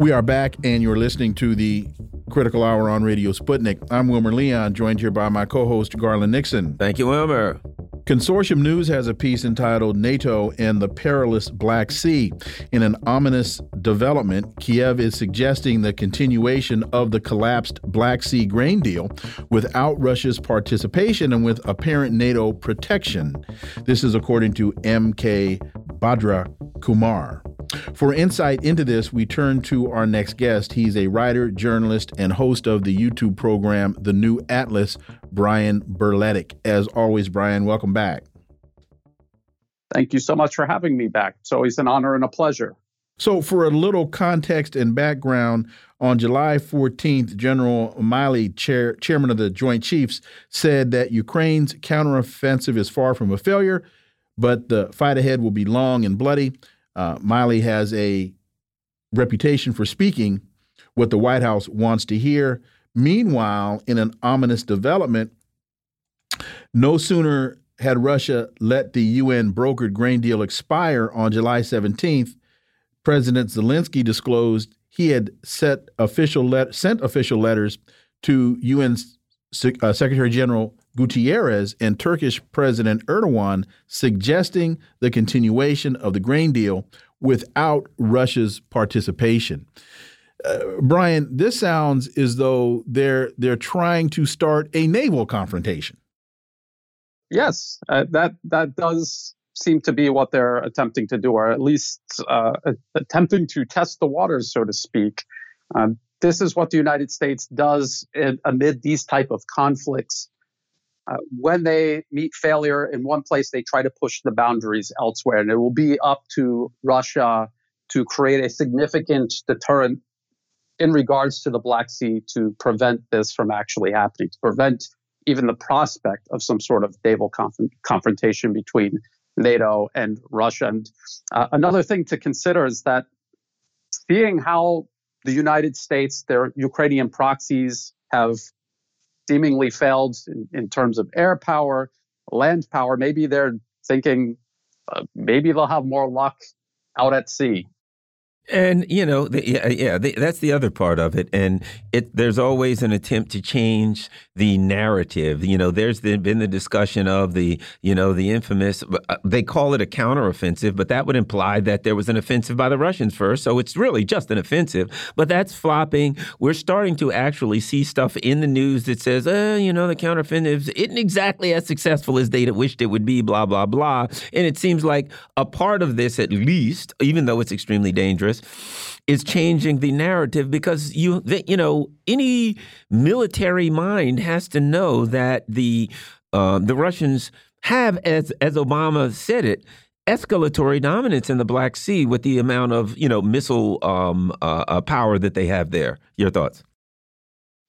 A: We are back, and you're listening to the Critical Hour on Radio Sputnik. I'm Wilmer Leon, joined here by my co host, Garland Nixon.
C: Thank you, Wilmer.
A: Consortium News has a piece entitled NATO and the Perilous Black Sea. In an ominous development, Kiev is suggesting the continuation of the collapsed Black Sea grain deal without Russia's participation and with apparent NATO protection. This is according to MK Bhadra Kumar. For insight into this, we turn to our next guest. He's a writer, journalist, and host of the YouTube program The New Atlas, Brian Berletic. As always, Brian, welcome back.
G: Thank you so much for having me back. It's always an honor and a pleasure.
A: So, for a little context and background, on July 14th, General Milley, chair, chairman of the Joint Chiefs, said that Ukraine's counteroffensive is far from a failure, but the fight ahead will be long and bloody. Uh, Milley has a reputation for speaking what the White House wants to hear. Meanwhile, in an ominous development, no sooner had Russia let the UN brokered grain deal expire on July 17th, President Zelensky disclosed he had official sent official letters to UN uh, Secretary General Guterres and Turkish President Erdogan suggesting the continuation of the grain deal without Russia's participation. Uh, Brian, this sounds as though they're they're trying to start a naval confrontation.
G: Yes, uh, that that does seem to be what they're attempting to do, or at least uh, attempting to test the waters, so to speak. Um, this is what the United States does in, amid these type of conflicts. Uh, when they meet failure in one place, they try to push the boundaries elsewhere, and it will be up to Russia to create a significant deterrent in regards to the Black Sea to prevent this from actually happening, to prevent even the prospect of some sort of naval conf- confrontation between NATO and Russia. And uh, another thing to consider is that seeing how the United States, their Ukrainian proxies have seemingly failed in, in terms of air power, land power, maybe they're thinking uh, maybe they'll have more luck out at sea.
C: And you know, the, yeah, yeah the, that's the other part of it. And it there's always an attempt to change the narrative. You know, there's the, been the discussion of the you know the infamous. Uh, they call it a counteroffensive, but that would imply that there was an offensive by the Russians first. So it's really just an offensive. But that's flopping. We're starting to actually see stuff in the news that says, uh, you know, the counteroffensive isn't exactly as successful as they wished it would be. Blah blah blah. And it seems like a part of this, at least, even though it's extremely dangerous is changing the narrative because you you know any military mind has to know that the uh, the Russians have as as Obama said it escalatory dominance in the Black Sea with the amount of you know missile um, uh, uh, power that they have there. Your thoughts?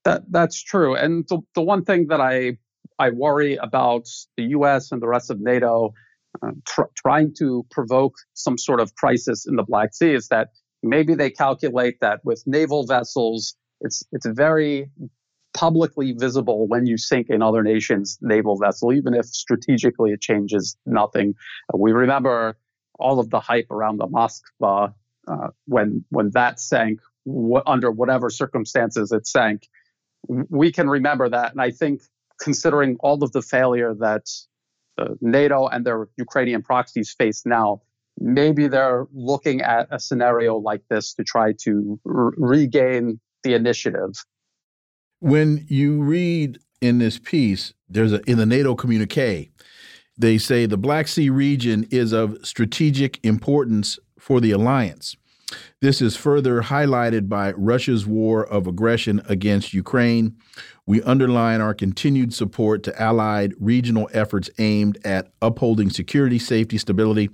G: That that's true. And the, the one thing that I I worry about the U.S. and the rest of NATO uh, tr trying to provoke some sort of crisis in the Black Sea is that maybe they calculate that with naval vessels, it's it's very publicly visible when you sink another nation's naval vessel, even if strategically it changes nothing. Uh, we remember all of the hype around the Moskva uh, when when that sank, under whatever circumstances it sank. We can remember that, and I think considering all of the failure that NATO and their Ukrainian proxies face now, maybe they're looking at a scenario like this to try to regain the initiative.
A: When you read in this piece, there's a in the NATO communique, they say the Black Sea region is of strategic importance for the alliance. This is further highlighted by Russia's war of aggression against Ukraine. We underline our continued support to allied regional efforts aimed at upholding security, safety, stability,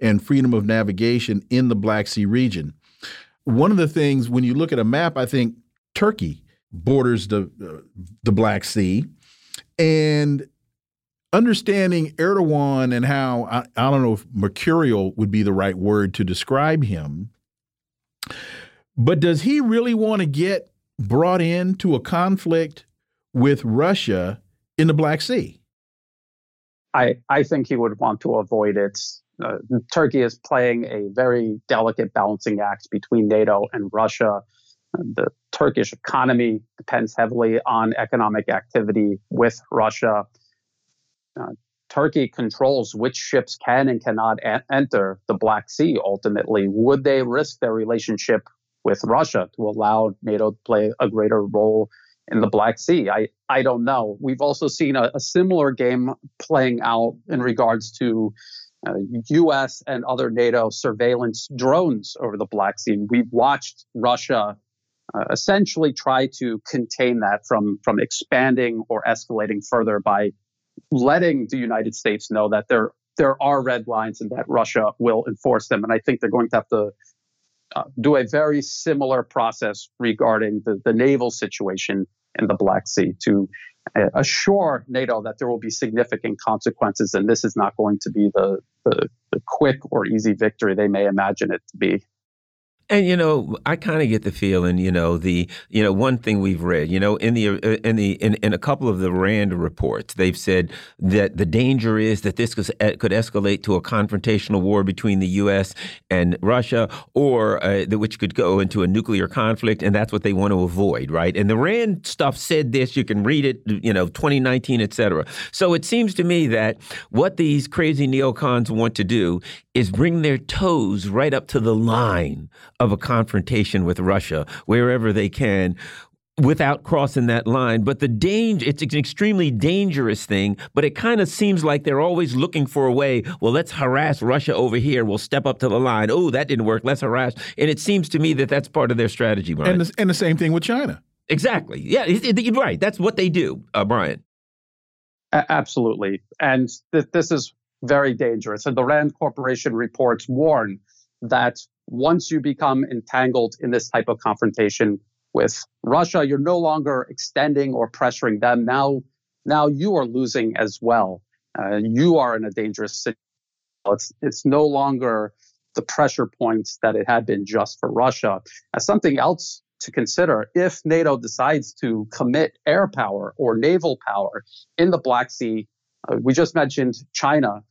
A: and freedom of navigation in the Black Sea region. One of the things, when you look at a map, I think Turkey borders the, uh, the Black Sea. And understanding Erdogan and how, I, I don't know if mercurial would be the right word to describe him but does he really want to get brought into a conflict with Russia in the Black Sea?
G: I, I think he would want to avoid it. Uh, Turkey is playing a very delicate balancing act between NATO and Russia. The Turkish economy depends heavily on economic activity with Russia. Uh, Turkey controls which ships can and cannot a- enter the Black Sea ultimately. Would they risk their relationship with Russia to allow NATO to play a greater role in the Black Sea? I, I don't know. We've also seen a, a similar game playing out in regards to uh, U.S. and other NATO surveillance drones over the Black Sea. We've watched Russia uh, essentially try to contain that from, from expanding or escalating further by letting the United States know that there there are red lines and that Russia will enforce them. And I think they're going to have to uh, do a very similar process regarding the, the naval situation in the Black Sea to uh, assure NATO that there will be significant consequences, and this is not going to be the, the, the quick or easy victory they may imagine it to be.
C: And you know, I kind of get the feeling, you know, the you know one thing we've read, you know, in the uh, in the in, in a couple of the Rand reports, they've said that the danger is that this could, could escalate to a confrontational war between the U.S. and Russia, or uh, which could go into a nuclear conflict, and that's what they want to avoid, right? And the Rand stuff said this. You can read it, you know, 2019, et cetera. So it seems to me that what these crazy neocons want to do is bring their toes right up to the line of a confrontation with Russia wherever they can without crossing that line. But the danger, it's an extremely dangerous thing, but it kind of seems like they're always looking for a way, well, let's harass Russia over here. We'll step up to the line. Oh, that didn't work. Let's harass. And it seems to me that that's part of their strategy, Brian.
A: And the, and the same thing with China.
C: Exactly. Yeah, you're right. That's what they do, uh, Brian.
G: Absolutely. And th this is very dangerous. And the Rand Corporation reports warn that once you become entangled in this type of confrontation with Russia, you're no longer extending or pressuring them. Now, now you are losing as well. Uh, you are in a dangerous situation. It's, it's no longer the pressure points that it had been just for Russia. As something else to consider, if NATO decides to commit air power or naval power in the Black Sea, uh, we just mentioned China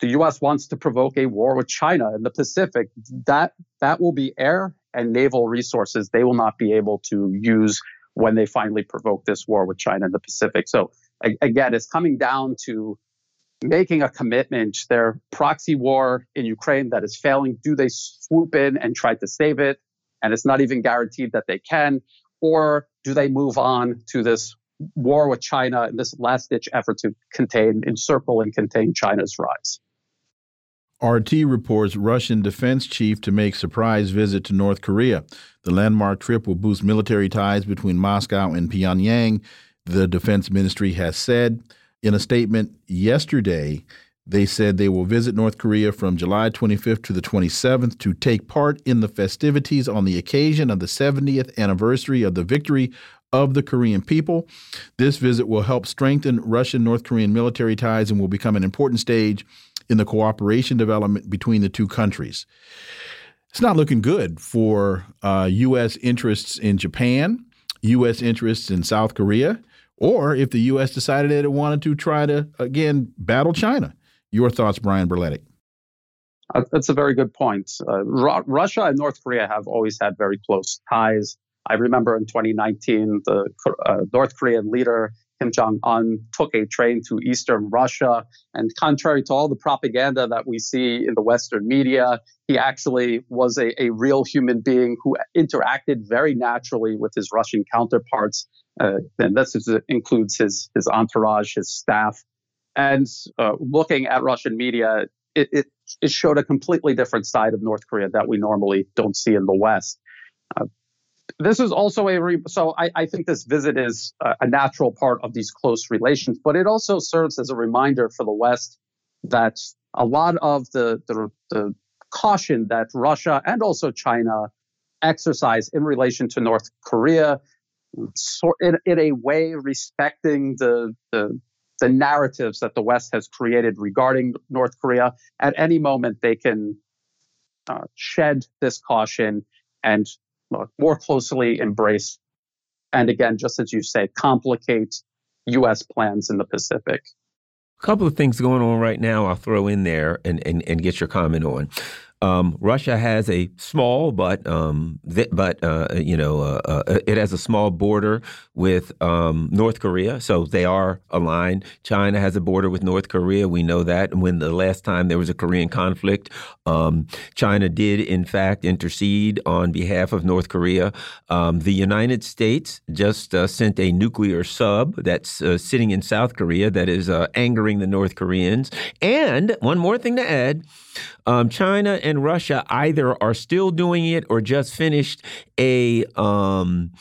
G: the U.S. wants to provoke a war with China in the Pacific, that that will be air and naval resources they will not be able to use when they finally provoke this war with China in the Pacific. So again, it's coming down to making a commitment. Their proxy war in Ukraine that is failing, do they swoop in and try to save it? And it's not even guaranteed that they can. Or do they move on to this war with China and this last ditch effort to contain, encircle, and contain China's rise?
A: RT reports Russian defense chief to make surprise visit to North Korea. The landmark trip will boost military ties between Moscow and Pyongyang, the defense ministry has said. In a statement yesterday, they said they will visit North Korea from July 25th to the 27th to take part in the festivities on the occasion of the 70th anniversary of the victory of the Korean people. This visit will help strengthen Russian North Korean military ties and will become an important stage in the cooperation development between the two countries. It's not looking good for uh, U.S. interests in Japan, U.S. interests in South Korea, or if the U.S. decided that it wanted to try to, again, battle China. Your thoughts, Brian Berletic?
G: Uh, that's a very good point. Uh, Russia and North Korea have always had very close ties. I remember in 2019, the uh, North Korean leader Kim Jong un took a train to eastern Russia. And contrary to all the propaganda that we see in the Western media, he actually was a, a real human being who interacted very naturally with his Russian counterparts. Uh, and this is, includes his, his entourage, his staff. And uh, looking at Russian media, it, it, it, showed a completely different side of North Korea that we normally don't see in the West. Uh, this is also a re- so I, I, think this visit is a, a, natural part of these close relations, but it also serves as a reminder for the West that a lot of the, the, the caution that Russia and also China exercise in relation to North Korea, so in, in a way respecting the, the the narratives that the West has created regarding North Korea. At any moment, they can uh, shed this caution and Uh, more closely embrace, and again, just as you say, complicate U.S. plans in the Pacific.
C: A couple of things going on right now I'll throw in there and, and, and get your comment on. Um, Russia has a small, but um, but uh, you know, uh, uh, it has a small border with um, North Korea, so they are aligned. China has a border with North Korea. We know that. When the last time there was a Korean conflict, um, China did in fact intercede on behalf of North Korea. Um, the United States just uh, sent a nuclear sub that's uh, sitting in South Korea that is uh, angering the North Koreans. And one more thing to add. Um, China and Russia either are still doing it or just finished a um,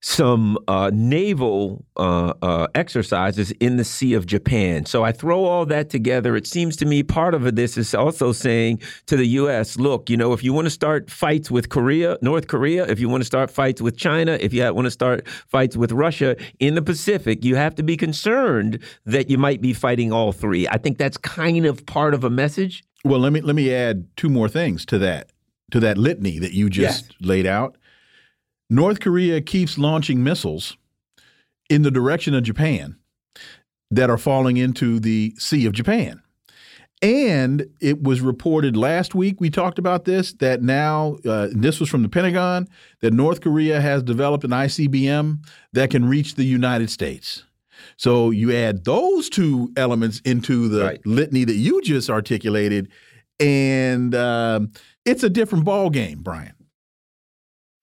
C: some uh, naval uh, uh, exercises in the Sea of Japan. So I throw all that together. It seems to me part of this is also saying to the U.S., look, you know, if you want to start fights with Korea, North Korea, if you want to start fights with China, if you want to start fights with Russia in the Pacific, you have to be concerned that you might be fighting all three. I think that's kind of part of a message.
A: Well, let me let me add two more things to that to that litany that you just yes. laid out. North Korea keeps launching missiles in the direction of Japan that are falling into the Sea of Japan. And it was reported last week, we talked about this, that now, uh, this was from the Pentagon, that North Korea has developed an ICBM that can reach the United States. So you add those two elements into the right. litany that you just articulated, and uh, it's a different ball game, Brian.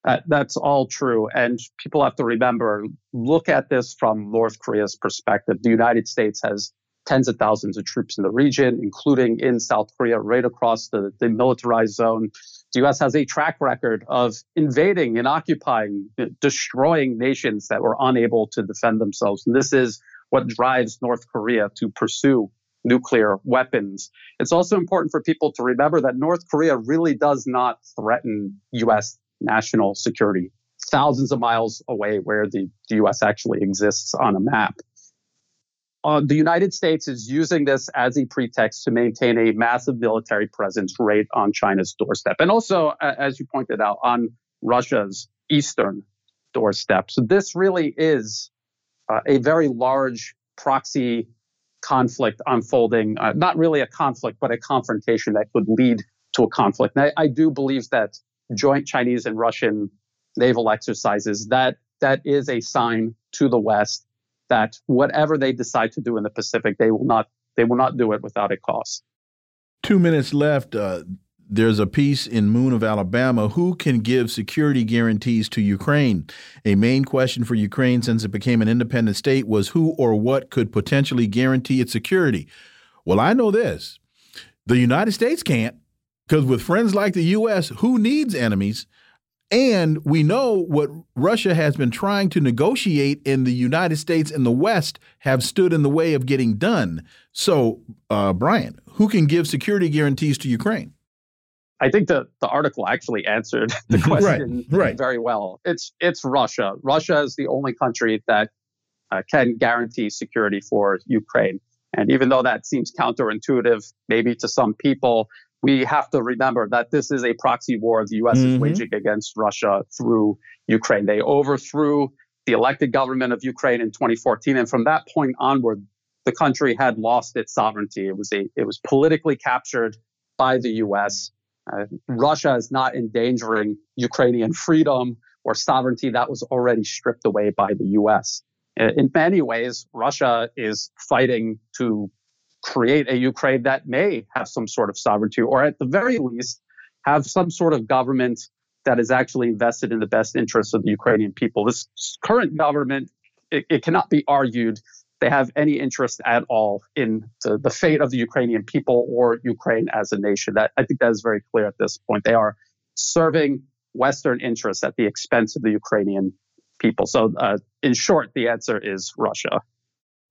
G: Uh, that's all true. And people have to remember look at this from North Korea's perspective. The United States has tens of thousands of troops in the region, including in South Korea, right across the, the militarized zone. The U.S. has a track record of invading and occupying, destroying nations that were unable to defend themselves. And this is what drives North Korea to pursue nuclear weapons. It's also important for people to remember that North Korea really does not threaten U.S national security, thousands of miles away where the, the US actually exists on a map. Uh, the United States is using this as a pretext to maintain a massive military presence right on China's doorstep. And also, uh, as you pointed out, on Russia's eastern doorstep. So this really is uh, a very large proxy conflict unfolding, uh, not really a conflict, but a confrontation that could lead to a conflict. And I, I do believe that joint Chinese and Russian naval exercises, that that is a sign to the West that whatever they decide to do in the Pacific, they will not they will not do it without a cost.
A: Two minutes left. Uh, there's a piece in Moon of Alabama. Who can give security guarantees to Ukraine? A main question for Ukraine since it became an independent state was who or what could potentially guarantee its security. Well, I know this: the United States can't. Because with friends like the U.S., who needs enemies? And we know what Russia has been trying to negotiate in the United States and the West have stood in the way of getting done. So, uh, Brian, who can give security guarantees to Ukraine?
G: I think the, the article actually answered the question right, right. very well. It's it's Russia. Russia is the only country that uh, can guarantee security for Ukraine. And even though that seems counterintuitive, maybe to some people, we have to remember that this is a proxy war the U.S. Mm-hmm. is waging against Russia through Ukraine. They overthrew the elected government of Ukraine in 2014, and from that point onward, the country had lost its sovereignty. It was a it was politically captured by the U.S. Uh, Russia is not endangering Ukrainian freedom or sovereignty that was already stripped away by the U.S. In many ways, Russia is fighting to create a Ukraine that may have some sort of sovereignty, or at the very least, have some sort of government that is actually invested in the best interests of the Ukrainian people. This current government, it, it cannot be argued they have any interest at all in the, the fate of the Ukrainian people or Ukraine as a nation. That I think that is very clear at this point. They are serving Western interests at the expense of the Ukrainian people. So, uh, in short, the answer is Russia.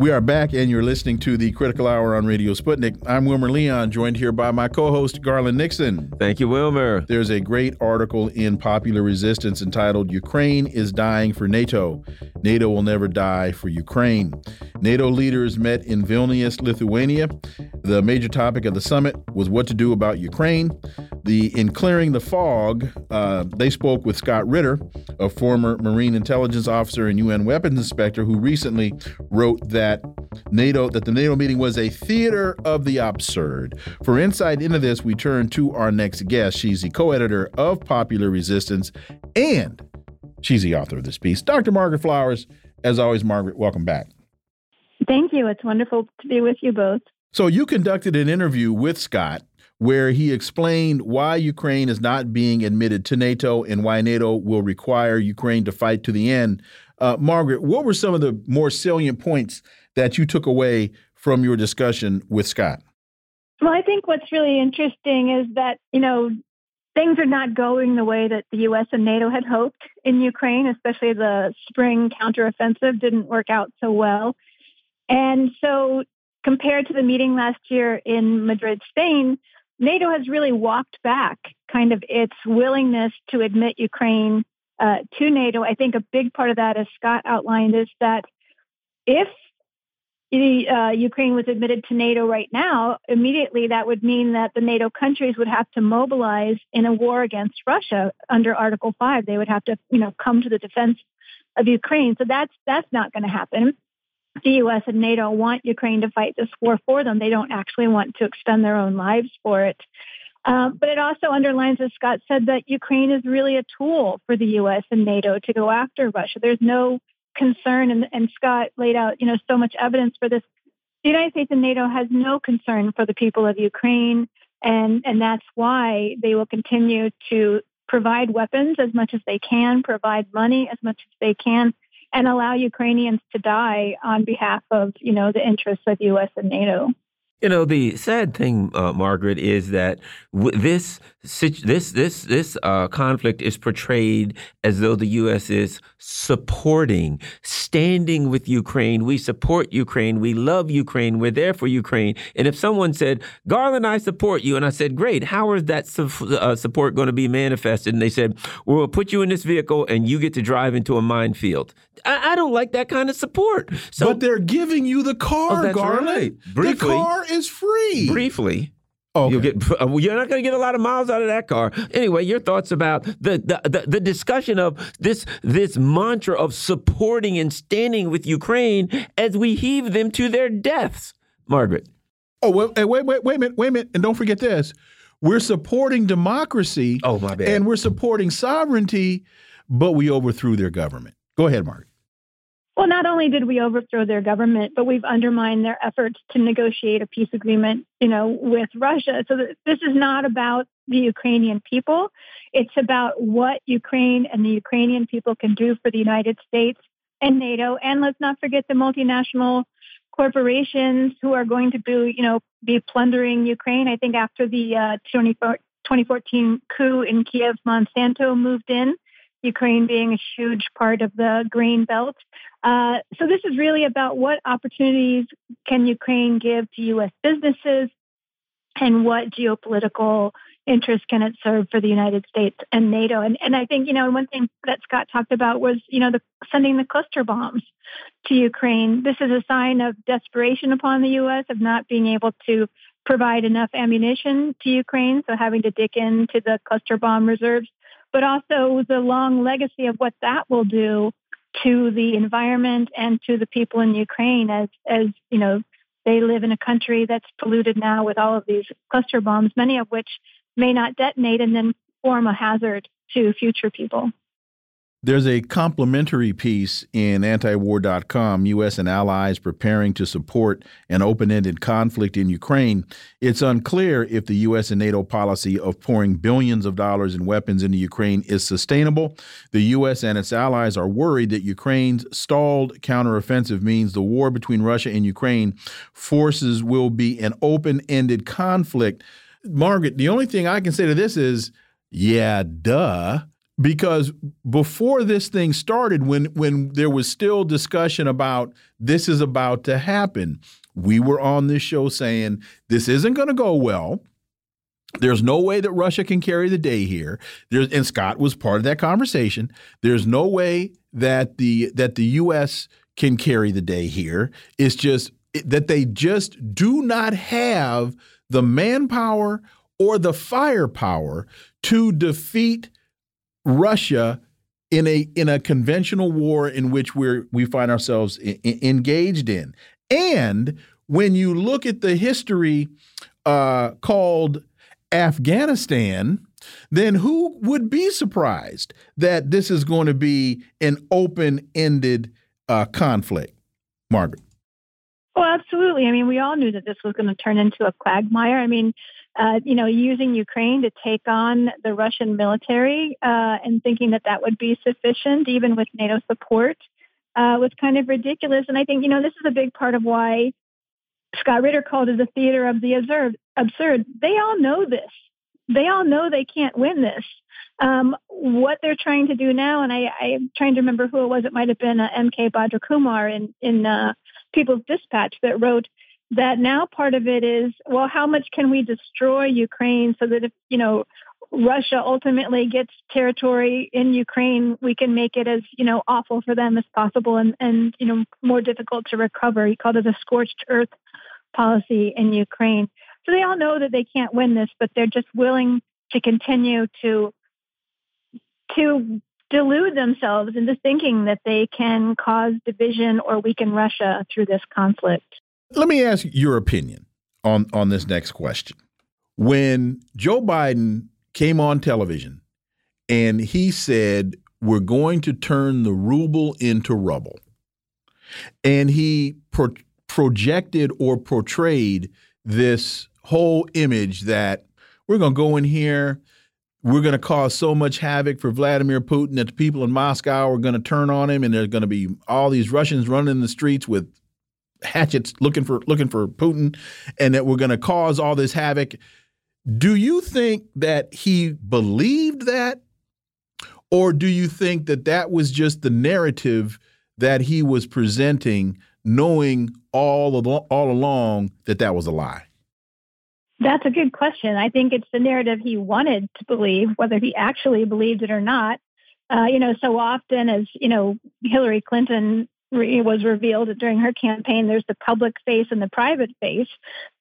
A: We are back, and you're listening to the Critical Hour on Radio Sputnik. I'm Wilmer Leon, joined here by my co host, Garland Nixon.
C: Thank you, Wilmer.
A: There's a great article in Popular Resistance entitled Ukraine is Dying for NATO. NATO will never die for Ukraine. NATO leaders met in Vilnius, Lithuania. The major topic of the summit was what to do about Ukraine. The The in clearing the fog, uh, they spoke with Scott Ritter, a former Marine intelligence officer and UN weapons inspector, who recently wrote that NATO that the NATO meeting was a theater of the absurd. For insight into this, we turn to our next guest. She's the co-editor of Popular Resistance, and she's the author of this piece, Dr. Margaret Flowers. As always, Margaret, welcome back.
H: Thank you. It's wonderful to be with you both.
A: So you conducted an interview with Scott where he explained why Ukraine is not being admitted to NATO and why NATO will require Ukraine to fight to the end. Uh, Margaret, what were some of the more salient points that you took away from your discussion with Scott?
H: Well, I think what's really interesting is that, you know, things are not going the way that the U.S. and NATO had hoped in Ukraine, especially the spring counteroffensive didn't work out so well. And so, compared to the meeting last year in Madrid, Spain, NATO has really walked back kind of its willingness to admit Ukraine uh, to NATO. I think a big part of that, as Scott outlined, is that if uh, Ukraine was admitted to NATO right now, immediately that would mean that the NATO countries would have to mobilize in a war against Russia under Article 5. They would have to, you know, come to the defense of Ukraine. So that's that's not going to happen the U.S. and NATO want Ukraine to fight this war for them. They don't actually want to expend their own lives for it. Um, but it also underlines, as Scott said, that Ukraine is really a tool for the U.S. and NATO to go after Russia. There's no concern, and, and Scott laid out, you know, so much evidence for this. The United States and NATO has no concern for the people of Ukraine, and and that's why they will continue to provide weapons as much as they can, provide money as much as they can, and allow Ukrainians to die on behalf of, you know, the interests of U.S. and NATO.
C: You know, the sad thing, uh, Margaret, is that this this this this uh, conflict is portrayed as though the U.S. is supporting, standing with Ukraine. We support Ukraine. We love Ukraine. We're there for Ukraine. And if someone said, "Garland, I support you," and I said, "Great, how is that su uh, support going to be manifested?" and they said, "We'll put you in this vehicle, and you get to drive into a minefield." I, I don't like that kind of support.
A: So, but they're giving you the car, oh, Garland. Right.
C: Briefly,
A: the car is free.
C: Briefly. Oh, okay. You'll get. Uh, you're not going to get a lot of miles out of that car. Anyway, your thoughts about the, the the, the discussion of this this mantra of supporting and standing with Ukraine as we heave them to their deaths, Margaret.
A: Oh wait, wait, wait, wait a minute, wait a minute, and don't forget this: we're supporting democracy.
C: Oh my bad.
A: And we're supporting sovereignty, but we overthrew their government. Go ahead, Margaret.
H: Well, not only did we overthrow their government, but we've undermined their efforts to negotiate a peace agreement, you know, with Russia. So this is not about the Ukrainian people. It's about what Ukraine and the Ukrainian people can do for the United States and NATO. And let's not forget the multinational corporations who are going to be, you know, be plundering Ukraine. I think after the uh, 2014 coup in Kiev, Monsanto moved in. Ukraine being a huge part of the grain belt. Uh, so this is really about what opportunities can Ukraine give to U.S. businesses and what geopolitical interest can it serve for the United States and NATO. And, and I think, you know, one thing that Scott talked about was, you know, the, sending the cluster bombs to Ukraine. This is a sign of desperation upon the U.S. of not being able to provide enough ammunition to Ukraine, so having to dig into the cluster bomb reserves, but also the long legacy of what that will do to the environment and to the people in Ukraine as as you know they live in a country that's polluted now with all of these cluster bombs, many of which may not detonate and then form a hazard to future people.
A: There's a complimentary piece in antiwar.com, U.S. and allies preparing to support an open ended conflict in Ukraine. It's unclear if the U.S. and NATO policy of pouring billions of dollars in weapons into Ukraine is sustainable. The U.S. and its allies are worried that Ukraine's stalled counteroffensive means the war between Russia and Ukraine forces will be an open ended conflict. Margaret, the only thing I can say to this is, yeah, duh because before this thing started when when there was still discussion about this is about to happen we were on this show saying this isn't going to go well there's no way that Russia can carry the day here. There's, and Scott was part of that conversation. There's no way that the that the U.S. can carry the day here. It's just that they just do not have the manpower or the firepower to defeat Russia in a in a conventional war in which we're we find ourselves engaged in. And when you look at the history uh, called Afghanistan, then who would be surprised that this is going to be an open-ended uh, conflict, Margaret?
H: Well, absolutely. I mean, we all knew that this was going to turn into a quagmire. I mean, uh, you know, using Ukraine to take on the Russian military uh, and thinking that that would be sufficient, even with NATO support, uh, was kind of ridiculous. And I think, you know, this is a big part of why Scott Ritter called it the theater of the absurd. absurd. They all know this. They all know they can't win this. Um, what they're trying to do now, and I, I'm trying to remember who it was. It might have been uh, M.K. Bhadrakumar in in uh, People's Dispatch that wrote that now part of it is, well, how much can we destroy Ukraine so that if, you know, Russia ultimately gets territory in Ukraine, we can make it as, you know, awful for them as possible and, and you know, more difficult to recover. He called it a scorched earth policy in Ukraine. So they all know that they can't win this, but they're just willing to continue to to delude themselves into thinking that they can cause division or weaken Russia through this conflict.
A: Let me ask your opinion on, on this next question. When Joe Biden came on television and he said, We're going to turn the ruble into rubble, and he pro projected or portrayed this whole image that we're going to go in here, we're going to cause so much havoc for Vladimir Putin that the people in Moscow are going to turn on him, and there's going to be all these Russians running in the streets with hatchets looking for looking for Putin, and that we're going to cause all this havoc. Do you think that he believed that, or do you think that that was just the narrative that he was presenting, knowing all all along that that was a lie?
H: That's a good question. I think it's the narrative he wanted to believe, whether he actually believed it or not. Uh, you know, so often as you know, Hillary Clinton was revealed during her campaign. There's the public face and the private face,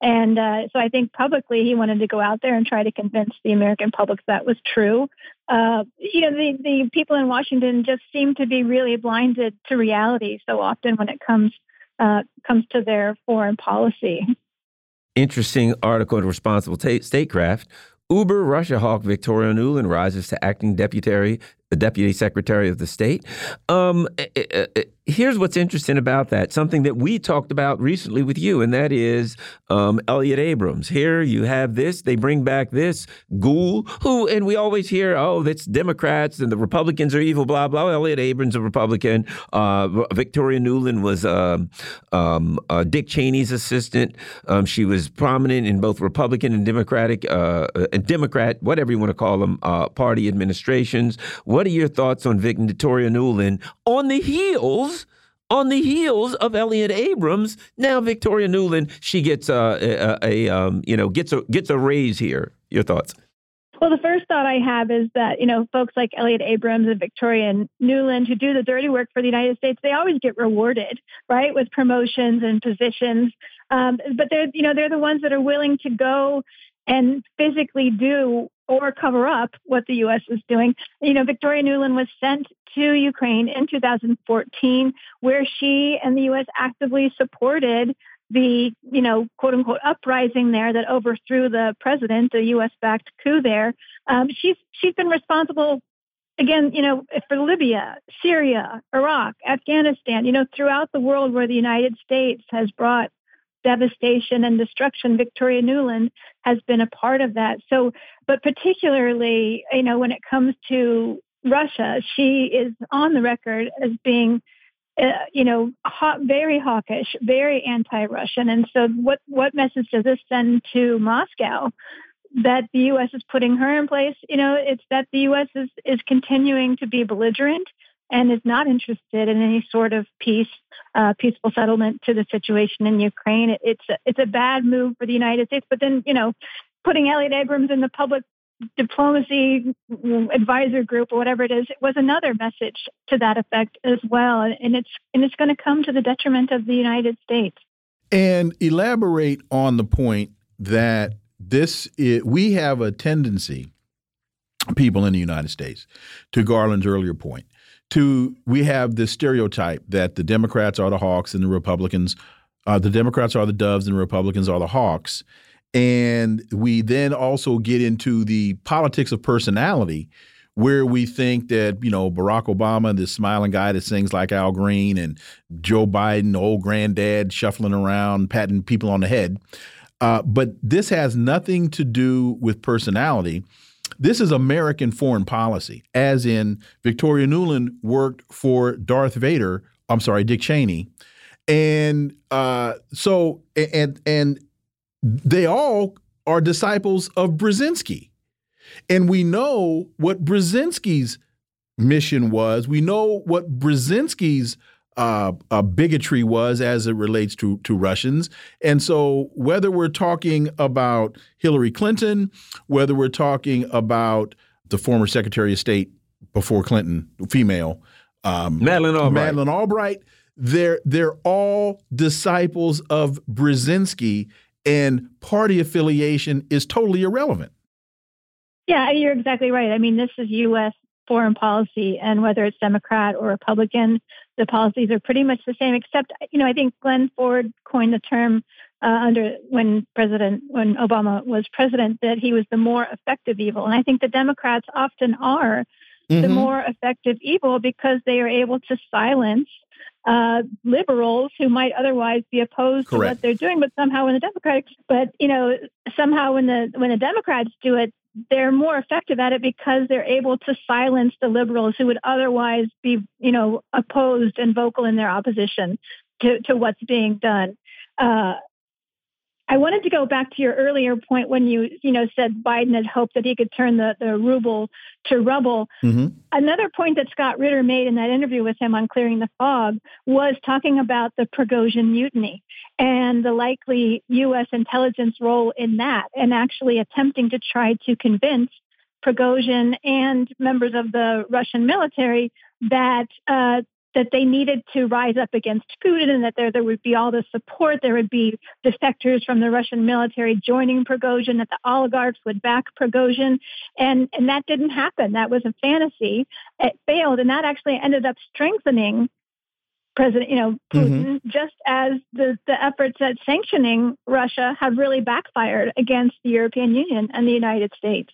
H: and uh, so I think publicly he wanted to go out there and try to convince the American public that was true. Uh, you know, the the people in Washington just seem to be really blinded to reality so often when it comes uh, comes to their foreign policy.
C: Interesting article in Responsible Statecraft. Uber Russia hawk Victoria Nuland rises to acting deputy, deputy secretary of the state. Um, eh, eh, eh, here's what's interesting about that something that we talked about recently with you, and that is um, Elliott Abrams. Here you have this, they bring back this ghoul who, and we always hear, oh, that's Democrats and the Republicans are evil, blah, blah. Elliott Abrams, is a Republican. Uh, Victoria Nuland was um, um, uh, Dick Cheney's assistant. Um, she was prominent in both Republican and Democratic, uh, Democrat, whatever you want to call them, uh, party administrations. What are your thoughts on Victoria Nuland on the heels? On the heels of Elliott Abrams. Now Victoria Nuland, she gets a, a, a um, you know gets a gets a raise here. Your thoughts?
H: Well, the first thought I have is that you know folks like Elliott Abrams and Victoria Nuland who do the dirty work for the United States, they always get rewarded, right, with promotions and positions. Um, but they're you know they're the ones that are willing to go and physically do or cover up what the U.S. is doing. You know, Victoria Nuland was sent to Ukraine in 2014, where she and the U.S. actively supported the, you know, quote unquote uprising there that overthrew the president, the U.S. backed coup there. Um, she's she's been responsible again, you know, for Libya, Syria, Iraq, Afghanistan, you know, throughout the world where the United States has brought devastation and destruction. Victoria Nuland has been a part of that. So, but particularly, you know, when it comes to Russia, she is on the record as being, uh, you know, hot, very hawkish, very anti-Russian. And so, what what message does this send to Moscow? That the U.S. is putting her in place. You know, it's that the U.S. is is continuing to be belligerent and is not interested in any sort of peace, uh, peaceful settlement to the situation in Ukraine. It, it's a, it's a bad move for the United States. But then, you know, putting Elliott Abrams in the public diplomacy advisor group or whatever it is it was another message to that effect as well and it's and it's going to come to the detriment of the united states
A: and elaborate on the point that this is, we have a tendency, people in the United States, to Garland's earlier point, to we have this stereotype that the Democrats are the hawks and the Republicans, uh, the Democrats are the doves and the Republicans are the hawks, and we then also get into the politics of personality where we think that you know Barack Obama, this smiling guy that sings like Al Green, and Joe Biden, old granddad shuffling around, patting people on the head. Uh, but this has nothing to do with personality. This is American foreign policy, as in Victoria Nuland worked for Darth Vader. I'm sorry, Dick Cheney, and uh, so and and they all are disciples of Brzezinski. And we know what Brzezinski's mission was. We know what Brzezinski's uh, uh, bigotry was as it relates to to Russians. And so, whether we're talking about Hillary Clinton, whether we're talking about the former Secretary of State before Clinton, female,
C: um, Madeleine Albright.
A: Madeleine Albright, they're they're all disciples of Brzezinski, and party affiliation is totally irrelevant.
H: Yeah, you're exactly right. I mean, this is U.S. foreign policy, and whether it's Democrat or Republican, the policies are pretty much the same. Except, you know, I think Glen Ford coined the term uh, under when President when Obama was president that he was the more effective evil, and I think the Democrats often are mm-hmm. the more effective evil because they are able to silence uh, liberals who might otherwise be opposed Correct. to what they're doing, but somehow when the Democrats, but you know, somehow when the when the Democrats do it, they're more effective at it because they're able to silence the liberals who would otherwise be, you know, opposed and vocal in their opposition to, to what's being done. Uh, I wanted to go back to your earlier point when you, you know, said Biden had hoped that he could turn the, the ruble to rubble. Mm-hmm. Another point that Scott Ritter made in that interview with him on clearing the fog was talking about the Prigozhin mutiny and the likely U.S. intelligence role in that, and actually attempting to try to convince Prigozhin and members of the Russian military that uh, that they needed to rise up against Putin and that there, there would be all the support. There would be defectors from the Russian military joining Prigozhin, that the oligarchs would back Prigozhin. And, and that didn't happen. That was a fantasy. It failed. And that actually ended up strengthening President, you know, Putin, mm-hmm. just as the, the efforts at sanctioning Russia have really backfired against the European Union and the United States.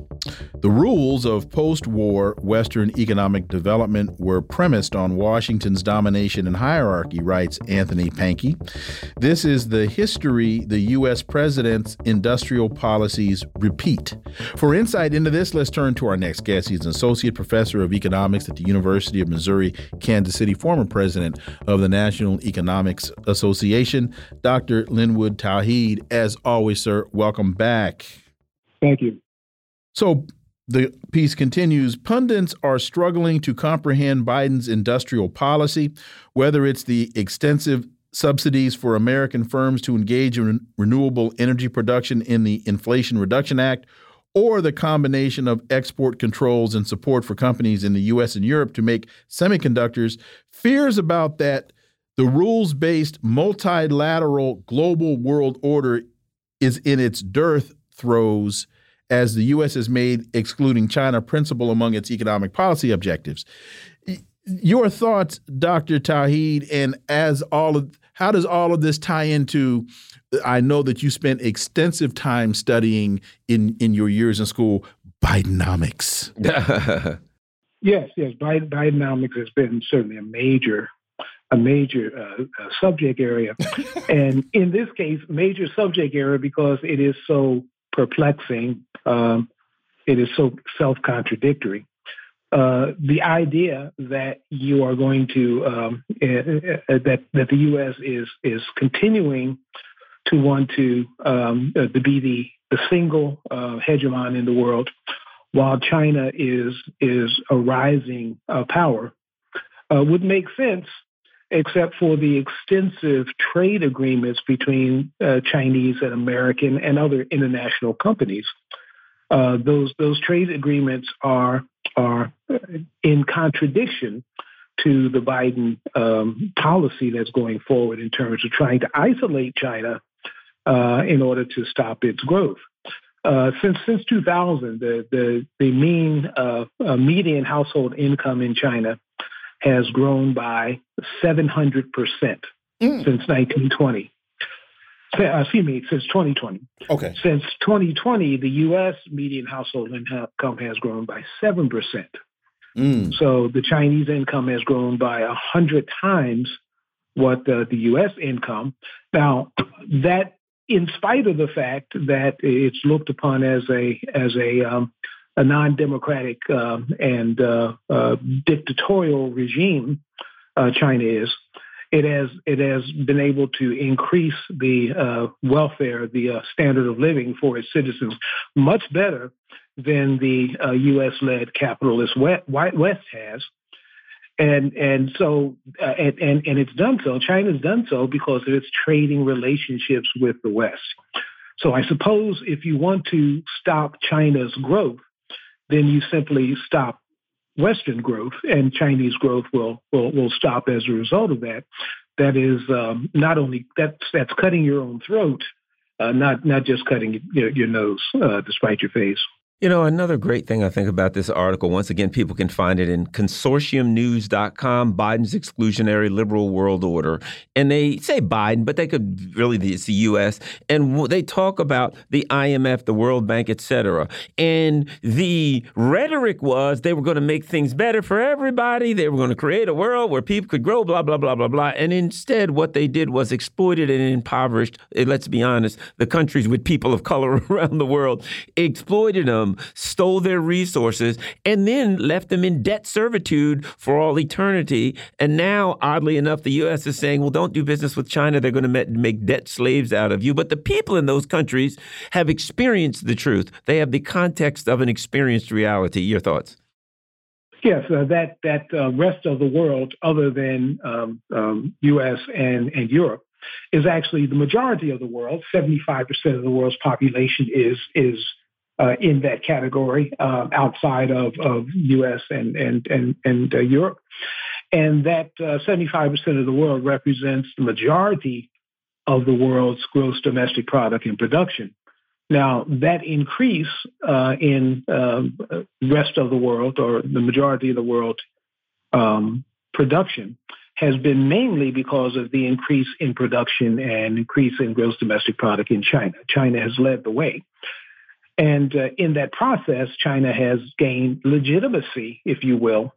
A: The rules of post war Western economic development were premised on Washington's domination and hierarchy, writes Anthony Pahnke. This is the history the U.S. president's industrial policies repeat. For insight into this, let's turn to our next guest. He's an associate professor of economics at the University of Missouri, Kansas City, former president of the National Economics Association, Dr. Linwood Tauheed. As always, sir, welcome back.
I: Thank you.
A: So the piece continues pundits are struggling to comprehend Biden's industrial policy, whether it's the extensive subsidies for American firms to engage in renewable energy production in the Inflation Reduction Act, or the combination of export controls and support for companies in the US and Europe to make semiconductors, fears about that the rules based multilateral global world order is in its dearth throes as the U.S. has made excluding China principal among its economic policy objectives. Your thoughts, Dr. Tauheed, and as all of how does all of this tie into? I know that you spent extensive time studying in in your years in school Bidenomics.
I: yes, yes, Bidenomics has been certainly a major a major uh, uh, subject area. and in this case, major subject area because it is so perplexing, um, it is so self contradictory. Uh, the idea that you are going to um, uh, that that the U.S. is is continuing to want to um, uh, to be the the single uh, hegemon in the world, while China is is a rising power, would make sense except for the extensive trade agreements between uh, Chinese and American and other international companies. Uh, those those trade agreements are are in contradiction to the Biden um, policy that's going forward in terms of trying to isolate China uh, in order to stop its growth. Uh, since since 2000, the the, the mean uh, uh, median household income in China has grown by 700% mm. since 1920. Uh, excuse me, since 2020.
A: Okay.
I: Since 2020, the U.S. median household income has grown by 7%. Mm. So the Chinese income has grown by 100 times what the, the U.S. income. Now, that in spite of the fact that it's looked upon as a as a um, a non-democratic uh, and uh, uh, dictatorial regime, uh, China is, it has it has been able to increase the uh, welfare, the uh, standard of living for its citizens much better than the U.S.-led capitalist West has. And and so and, and and it's done so. China's done so because of its trading relationships with the West. So I suppose if you want to stop China's growth, then you simply stop Western growth, and Chinese growth will will, will stop as a result of that. That is um, not only that's that's cutting your own throat, uh, not not just cutting your, your nose uh, despite your face.
C: You know, another great thing I think about this article, once again, people can find it in consortiumnews.com, Biden's exclusionary liberal world order. And they say Biden, but they could really, it's the U.S. And they talk about the IMF, the World Bank, et cetera. And the rhetoric was they were going to make things better for everybody. They were going to create a world where people could grow, blah, blah, blah, blah, blah. And instead, what they did was exploited and impoverished, eh, let's be honest, the countries with people of color around the world, exploited them stole their resources, and then left them in debt servitude for all eternity. And now, oddly enough, the U.S. is saying, well, don't do business with China. They're going to make debt slaves out of you. But the people in those countries have experienced the truth, they have the context of an experienced reality. Your thoughts?
I: Yes, uh, that that uh, rest of the world, other than um, um, U.S. and and Europe, is actually the majority of the world. Seventy-five percent of the world's population is is in that category uh, outside of, of U.S. and and and, and uh, Europe, and that 75% uh, of the world represents the majority of the world's gross domestic product in production. Now, that increase uh, in um, rest of the world or the majority of the world um, production has been mainly because of the increase in production and increase in gross domestic product in China. China has led the way. And uh, in that process, China has gained legitimacy, if you will,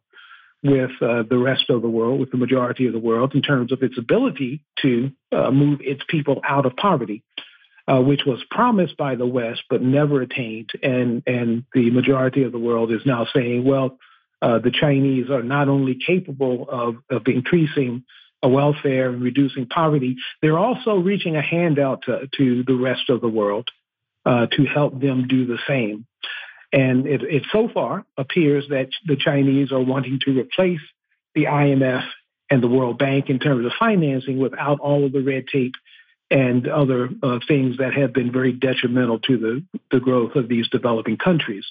I: with uh, the rest of the world, with the majority of the world, in terms of its ability to uh, move its people out of poverty, uh, which was promised by the West but never attained. And, and the majority of the world is now saying, well, uh, the Chinese are not only capable of, of increasing a welfare and reducing poverty, they're also reaching a handout to, to the rest of the world uh, to help them do the same. And it, it so far appears that the Chinese are wanting to replace the IMF and the World Bank in terms of financing without all of the red tape and other uh, things that have been very detrimental to the, the growth of these developing countries,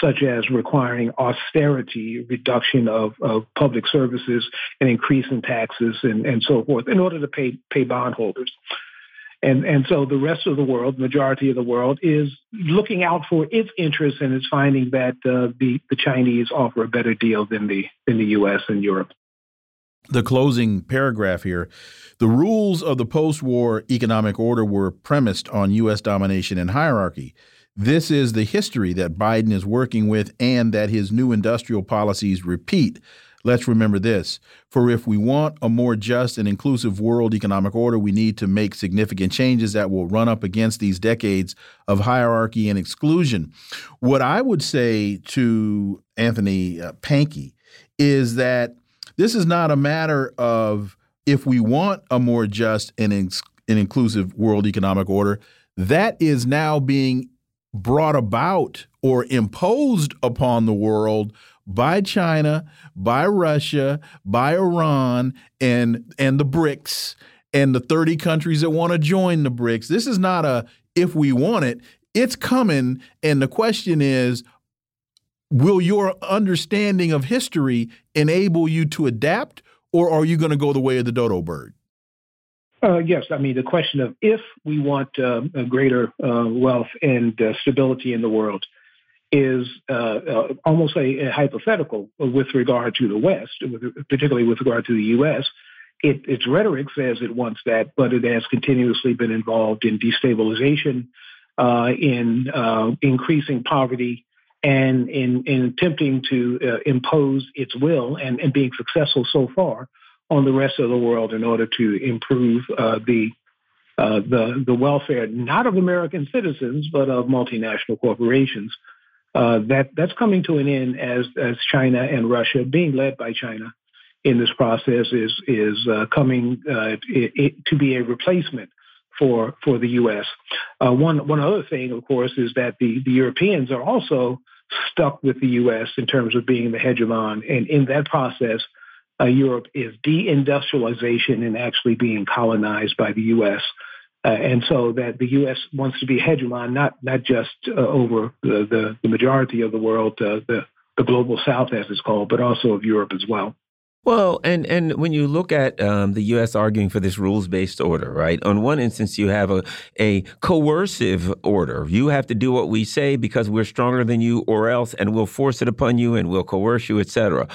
I: such as requiring austerity, reduction of, of public services, and increase in taxes and, and so forth in order to pay, pay bondholders. And, and so the rest of the world, majority of the world, is looking out for its interests and is finding that uh, the, the Chinese offer a better deal than the, than the U.S. and Europe.
A: The closing paragraph here the rules of the post war economic order were premised on U.S. domination and hierarchy. This is the history that Biden is working with and that his new industrial policies repeat let's remember this. For if we want a more just and inclusive world economic order, we need to make significant changes that will run up against these decades of hierarchy and exclusion. What I would say to Anthony uh, Pahnke is that this is not a matter of if we want a more just and, and inclusive world economic order, that is now being brought about or imposed upon the world by China, by Russia, by Iran, and and the BRICS and the 30 countries that want to join the BRICS. This is not a if we want it, it's coming. And the question is, will your understanding of history enable you to adapt, or are you going to go the way of the dodo bird?
I: Uh, yes, I mean the question of if we want uh, greater uh, wealth and uh, stability in the world is uh, uh, almost a, a, hypothetical with regard to the West, particularly with regard to the U.S. It, its rhetoric says it wants that, but it has continuously been involved in destabilization, in increasing poverty, and in, in attempting to impose its will and, and being successful so far on the rest of the world in order to improve uh, the uh, the the welfare not of American citizens but of multinational corporations. Uh, that that's coming to an end as as China and Russia, being led by China in this process, is is uh, coming uh, it, to be a replacement for for the U.S. Uh, one one other thing, of course, is that the the Europeans are also stuck with the U.S. in terms of being the hegemon, and in that process, uh, Europe is deindustrialization and actually being colonized by the U.S. Uh, and so that the U.S. wants to be hegemon, not not just uh, over the, the, the majority of the world, uh, the the global South as it's called, but also of Europe as well.
C: Well, and and when you look at um, the U.S. arguing for this rules based order, right? On one instance, you have a a coercive order. You have to do what we say because we're stronger than you, or else, and we'll force it upon you, and we'll coerce you, etc.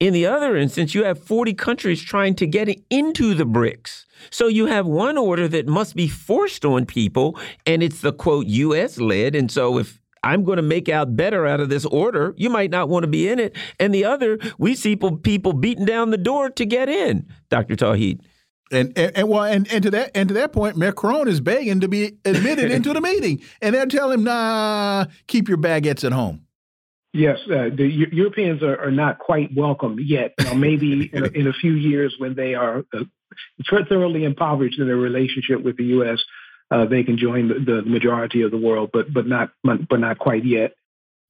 C: In the other instance, you have 40 countries trying to get into the BRICS. So you have one order that must be forced on people, and it's the quote U.S. led. And so if I'm going to make out better out of this order. You might not want to be in it. And the other, we see people, people beating down the door to get in, Dr. Tauheed.
A: And, and, and well and, and to that and to that point, Macron is begging to be admitted into the meeting, and they're telling him, "Nah, keep your baguettes at home."
I: Yes, uh, the Europeans are, are, not quite welcome yet. Now, maybe in, a, in, a, few years, when they are uh, thoroughly impoverished in their relationship with the U.S., uh, they can join the, the, majority of the world, but but not but not quite yet.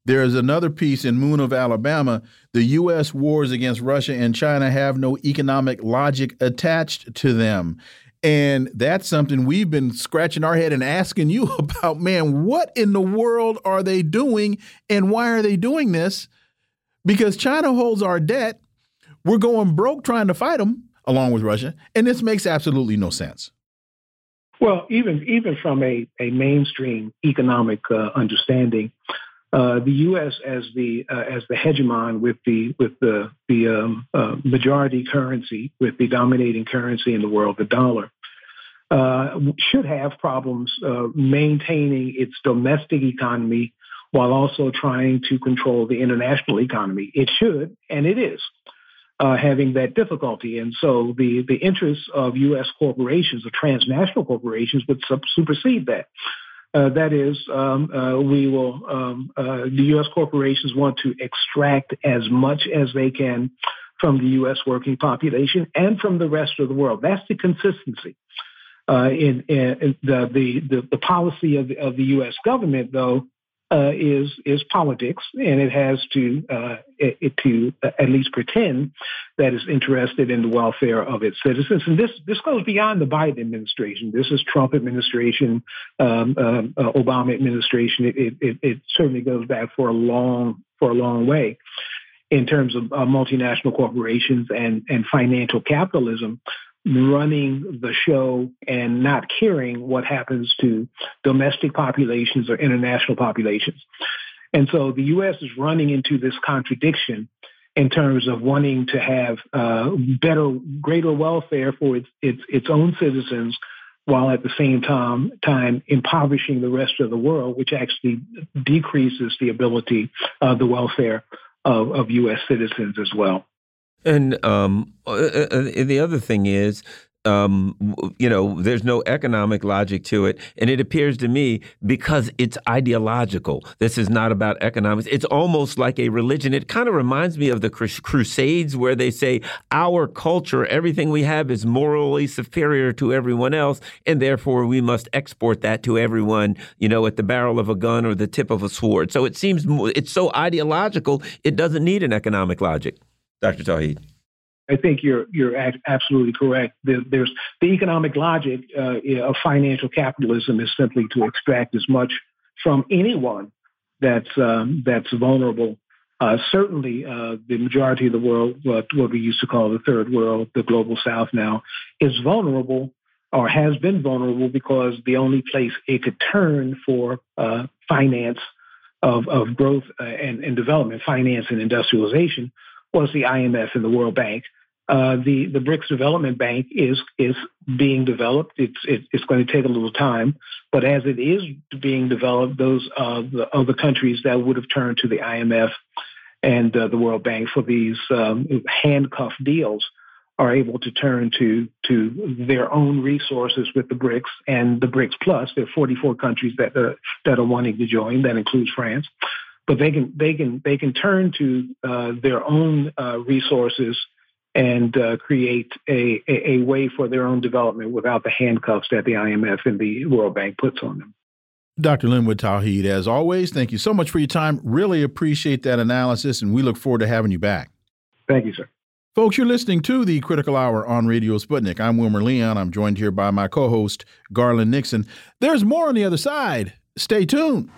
A: There is another piece in Moon of Alabama. The U.S. wars against Russia and China have no economic logic attached to them. And that's something we've been scratching our head and asking you about. Man, what in the world are they doing and why are they doing this? Because China holds our debt. We're going broke trying to fight them along with Russia. And this makes absolutely no sense.
I: Well, even even from a, a mainstream economic uh, understanding, uh, the U.S. as the uh, as the hegemon with the with the the um, uh, majority currency, with the dominating currency in the world, the dollar, uh, should have problems uh, maintaining its domestic economy while also trying to control the international economy. It should, and it is uh, having that difficulty. And so the, the interests of U.S. corporations or transnational corporations would sub- supersede that. Uh, that is, um, uh, we will, um, uh, the U.S. corporations want to extract as much as they can from the U.S. working population and from the rest of the world. That's the consistency. Uh, in, in the, the, the, the policy of the, of the U.S. government, though, uh, is is politics, and it has to uh, it, to at least pretend that it's interested in the welfare of its citizens. And this this goes beyond the Biden administration. This is Trump administration, um, um uh, Obama administration. It, it, it certainly goes back for a long for a long way in terms of uh, multinational corporations and and financial capitalism running the show and not caring what happens to domestic populations or international populations. And so the U.S. is running into this contradiction in terms of wanting to have uh, better, greater welfare for its, its, its own citizens, while at the same time, time impoverishing the rest of the world, which actually decreases the ability of the welfare of, of U.S. citizens as well.
C: And um, uh, uh, uh the other thing is, um, you know, there's no economic logic to it. And it appears to me because it's ideological. This is not about economics. It's almost like a religion. It kind of reminds me of the Crusades where they say our culture, everything we have is morally superior to everyone else. And therefore we must export that to everyone, you know, at the barrel of a gun or the tip of a sword. So it seems it's so ideological, it doesn't need an economic logic. Dr. Tauheed.
I: I think you're you're absolutely correct. there's the economic logic uh, of financial capitalism is simply to extract as much from anyone that's um, that's vulnerable. Uh, certainly, uh, the majority of the world, what, what we used to call the third world, the global south now, is vulnerable or has been vulnerable because the only place it could turn for uh, finance of, of growth uh, and, and development, finance and industrialization, was the IMF and the World Bank. Uh, the the BRICS Development Bank is is being developed. It's it, it's going to take a little time, but as it is being developed, those uh, the other countries that would have turned to the IMF and uh, the World Bank for these um, handcuff deals are able to turn to to their own resources with the BRICS and the BRICS Plus. There are 44 countries that uh, that are wanting to join. That includes France, but they can they can they can turn to uh, their own uh, resources and uh, create a, a, a, way for their own development without the handcuffs that the IMF and the World Bank puts on them.
A: Dr. Linwood Tauheed, as always, thank you so much for your time. Really appreciate that analysis, and we look forward to having you back.
I: Thank you, sir.
A: Folks, you're listening to the Critical Hour on Radio Sputnik. I'm Wilmer Leon. I'm joined here by my co host, Garland Nixon. There's more on the other side. Stay tuned.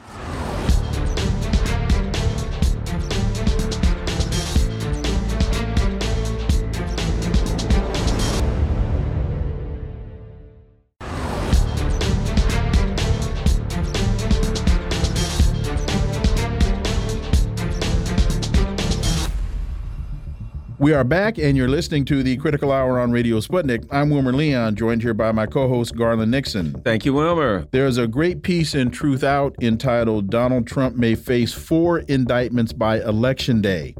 A: We are back, and you're listening to the Critical Hour on Radio Sputnik. I'm Wilmer Leon, joined here by my co host, Garland Nixon.
C: Thank you, Wilmer.
A: There's a great piece in Truth Out entitled Donald Trump May Face Four Indictments by Election Day.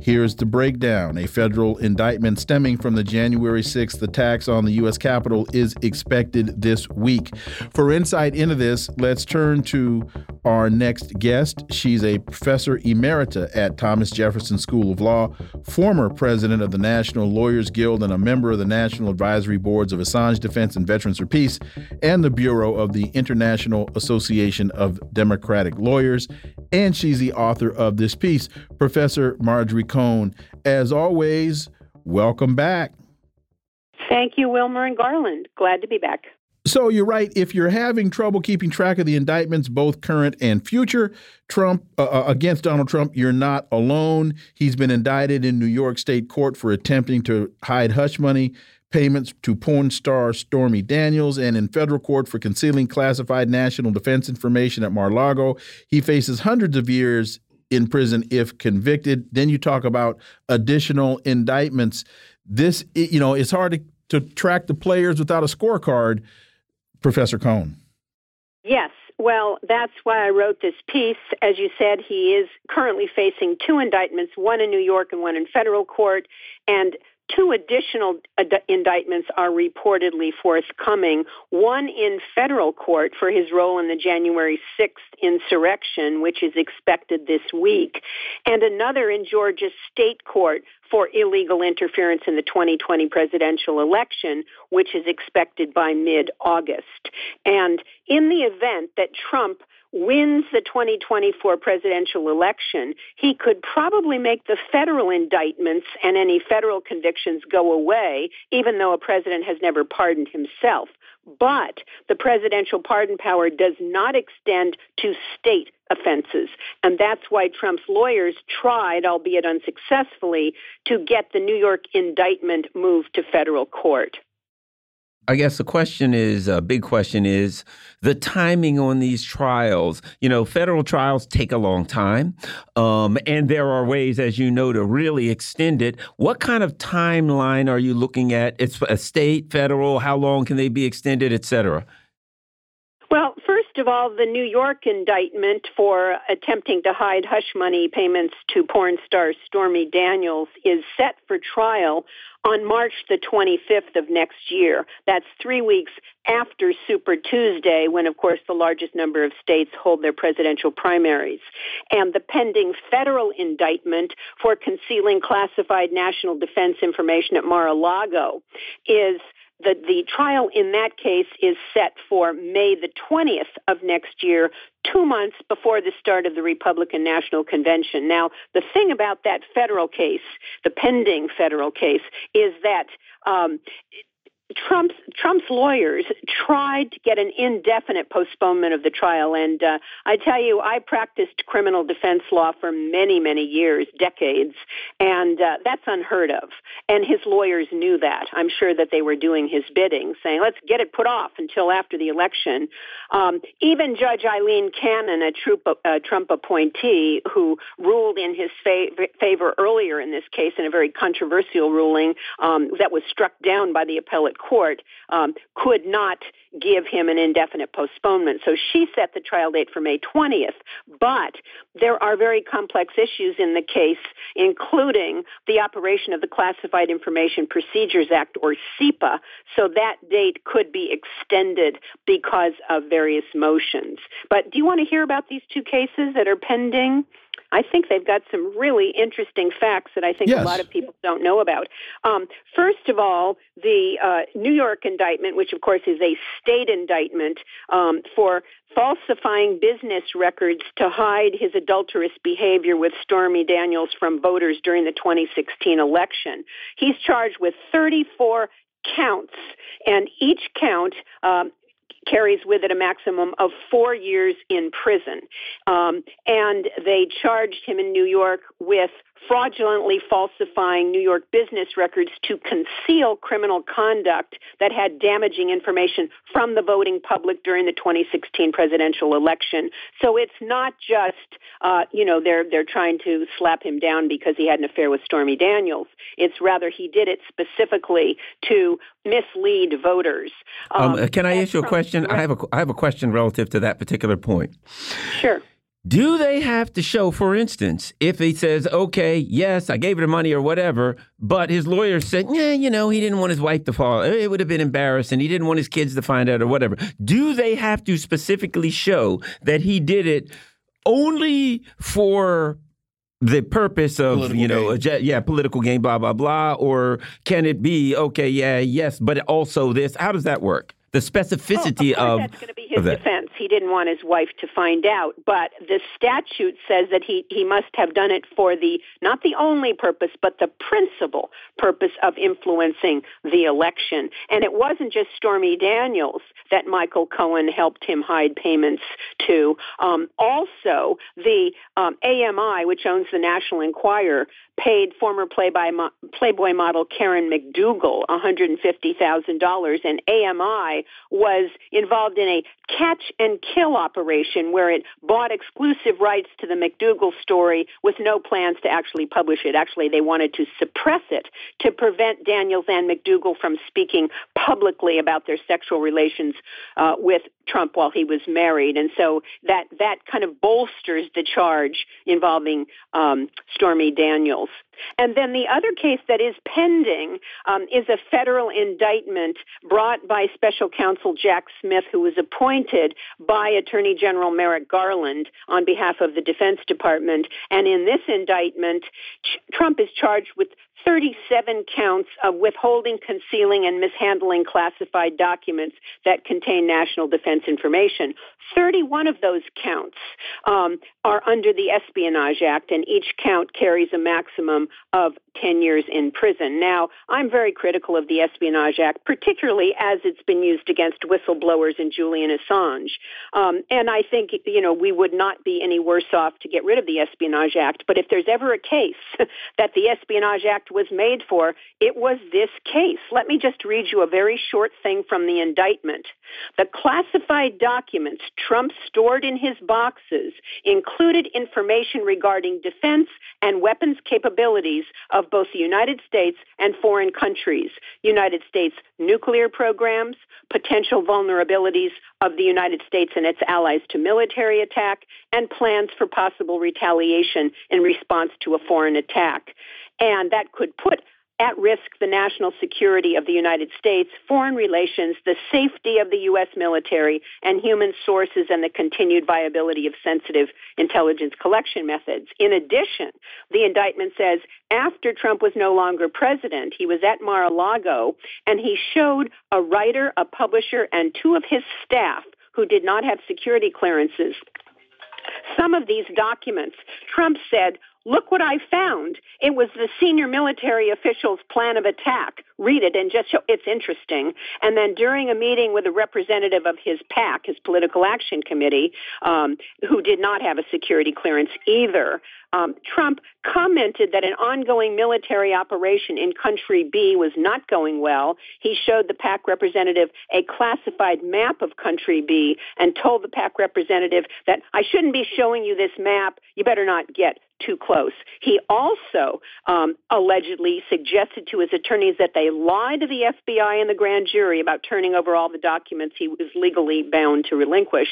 A: Here's the breakdown. A federal indictment stemming from the January 6th attacks on the U.S. Capitol is expected this week. For insight into this, let's turn to our next guest. She's a professor emerita at Thomas Jefferson School of Law, former president of the National Lawyers Guild and a member of the National Advisory Boards of Assange Defense and Veterans for Peace and the Bureau of the International Association of Democratic Lawyers. And she's the author of this piece, Professor Marjorie Cohn. As always, welcome back.
J: Thank you, Wilmer and Garland. Glad to be back.
A: So you're right. If you're having trouble keeping track of the indictments, both current and future, Trump uh, uh, against Donald Trump, you're not alone. He's been indicted in New York State Court for attempting to hide hush money payments to porn star Stormy Daniels, and in federal court for concealing classified national defense information at Mar-a-Lago. He faces hundreds of years in prison if convicted. Then you talk about additional indictments. This, you know, it's hard to, to track the players without a scorecard. Professor Cohn.
J: Yes. Well, that's why I wrote this piece. As you said, he is currently facing two indictments, one in New York and one in federal court. And Two additional ad- indictments are reportedly forthcoming. One in federal court for his role in the January 6th insurrection, which is expected this week, and another in Georgia state court for illegal interference in the 2020 presidential election, which is expected by mid August. And in the event that Trump wins the 2024 presidential election, he could probably make the federal indictments and any federal convictions go away, even though a president has never pardoned himself. But the presidential pardon power does not extend to state offenses. And that's why Trump's lawyers tried, albeit unsuccessfully, to get the New York indictment moved to federal court.
C: I guess the question is a big question is the timing on these trials. You know, federal trials take a long time, um, and there are ways, as you know, to really extend it. What kind of timeline are you looking at? It's a state, federal. How long can they be extended, et cetera?
J: Of all, the New York indictment for attempting to hide hush money payments to porn star Stormy Daniels is set for trial on March the 25th of next year. That's three weeks after Super Tuesday, when, of course, the largest number of states hold their presidential primaries. And the pending federal indictment for concealing classified national defense information at Mar-a-Lago is the, the trial in that case is set for May the 20th of next year, two months before the start of the Republican National Convention. Now, the thing about that federal case, the pending federal case, is that um, Trump's Trump's lawyers tried to get an indefinite postponement of the trial, and uh, I tell you, I practiced criminal defense law for many, many years, decades, and uh, that's unheard of. And his lawyers knew that. I'm sure that they were doing his bidding, saying, "Let's get it put off until after the election." Um, even Judge Aileen Cannon, a Trump, uh, Trump appointee, who ruled in his fav- favor earlier in this case in a very controversial ruling um, that was struck down by the appellate court um, could not give him an indefinite postponement. So she set the trial date for May 20th. But there are very complex issues in the case, including the operation of the Classified Information Procedures Act, or CIPA. So that date could be extended because of various motions. But do you want to hear about these two cases that are pending? I think they've got some really interesting facts that I think
A: yes.
J: a lot of people don't know about. Um, first of all, the uh, New York indictment, which of course is a state indictment um, for falsifying business records to hide his adulterous behavior with Stormy Daniels from voters during the 2016 election. He's charged with 34 counts, and each count um, carries with it a maximum of four years in prison. Um, and they charged him in New York with fraudulently falsifying New York business records to conceal criminal conduct that had damaging information from the voting public during the 2016 presidential election. So it's not just, uh, you know, they're they're trying to slap him down because he had an affair with Stormy Daniels. It's rather he did it specifically to mislead voters.
C: Um, um, can I ask you a question? I have a I have a question relative to that particular point.
J: Sure.
C: Do they have to show, for instance, if he says, okay, yes, I gave her the money or whatever, but his lawyer said, yeah, you know, he didn't want his wife to fall. It would have been embarrassing. He didn't want his kids to find out or whatever. Do they have to specifically show that he did it only for the purpose of political you know a, yeah political game blah blah blah or can it be okay yeah yes but also this how does that work the specificity
J: oh,
C: of,
J: that's going to be his defense. He didn't want his wife to find out, but the statute says that he he must have done it for the not the only purpose, but the principal purpose of influencing the election. And it wasn't just Stormy Daniels that Michael Cohen helped him hide payments to. Um, also, the um, AMI, which owns the National Enquirer, paid former Playboy, mo- Playboy model Karen McDougal $150,000, and AMI was involved in a catch and kill operation where it bought exclusive rights to the McDougal story with no plans to actually publish it. Actually, they wanted to suppress it to prevent Daniels and McDougal from speaking publicly about their sexual relations uh, with Trump while he was married, and so that that kind of bolsters the charge involving um, Stormy Daniels. And then the other case that is pending um, is a federal indictment brought by special counsel Jack Smith, who was appointed by Attorney General Merrick Garland on behalf of the Defense Department. And in this indictment, Trump is charged with 37 counts of withholding, concealing, and mishandling classified documents that contain national defense information. 31 of those counts um, are under the Espionage Act, and each count carries a maximum of 10 years in prison. Now, I'm very critical of the Espionage Act, particularly as it's been used against whistleblowers and Julian Assange. Um, and I think, you know, we would not be any worse off to get rid of the Espionage Act. But if there's ever a case that the Espionage Act Act was made for, it was this case. Let me just read you a very short thing from the indictment. The classified documents Trump stored in his boxes included information regarding defense and weapons capabilities of both the United States and foreign countries, United States nuclear programs, potential vulnerabilities of the United States and its allies to military attack, and plans for possible retaliation in response to a foreign attack. And that could put at risk the national security of the United States, foreign relations, the safety of the U.S. military, and human sources, and the continued viability of sensitive intelligence collection methods. In addition, the indictment says after Trump was no longer president, he was at Mar a Lago and he showed a writer, a publisher, and two of his staff who did not have security clearances some of these documents. Trump said Look what I found. It was the senior military official's plan of attack. Read it and just show it's interesting. And then during a meeting with a representative of his PAC, his political action committee, um, who did not have a security clearance either, um, Trump commented that an ongoing military operation in country B was not going well. He showed the PAC representative a classified map of country B and told the PAC representative that I shouldn't be showing you this map. You better not get too close. He also um, allegedly suggested to his attorneys that they lie to the FBI and the grand jury about turning over all the documents he was legally bound to relinquish.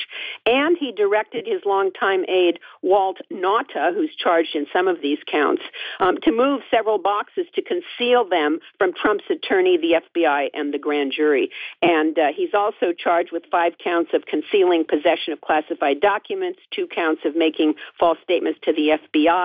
J: And he directed his longtime aide, Walt Nauta, who's charged in some of these counts, um, to move several boxes to conceal them from Trump's attorney, the FBI, and the grand jury. And uh, he's also charged with five counts of concealing possession of classified documents, two counts of making false statements to the FBI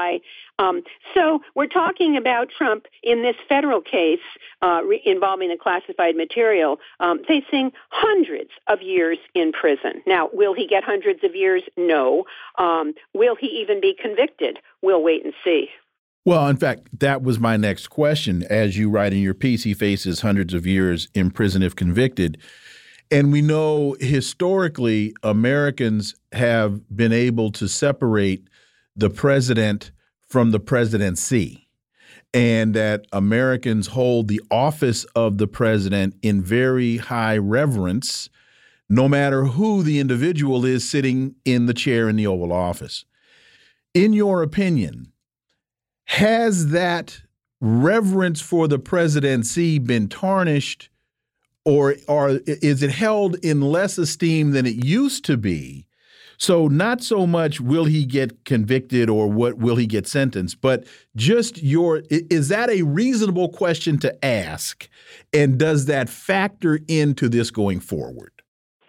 J: um, so we're talking about Trump in this federal case uh, re- involving the classified material um, facing hundreds of years in prison. Now, will he get hundreds of years? No. Um, will he even be convicted? We'll wait and see.
A: Well, in fact, that was my next question. As you write in your piece, he faces hundreds of years in prison if convicted. And we know historically Americans have been able to separate the president from the presidency, and that Americans hold the office of the president in very high reverence, no matter who the individual is sitting in the chair in the Oval Office. In your opinion, has that reverence for the presidency been tarnished, or, or is it held in less esteem than it used to be? So not so much will he get convicted or what will he get sentenced, but just your is that a reasonable question to ask, and does that factor into this going forward?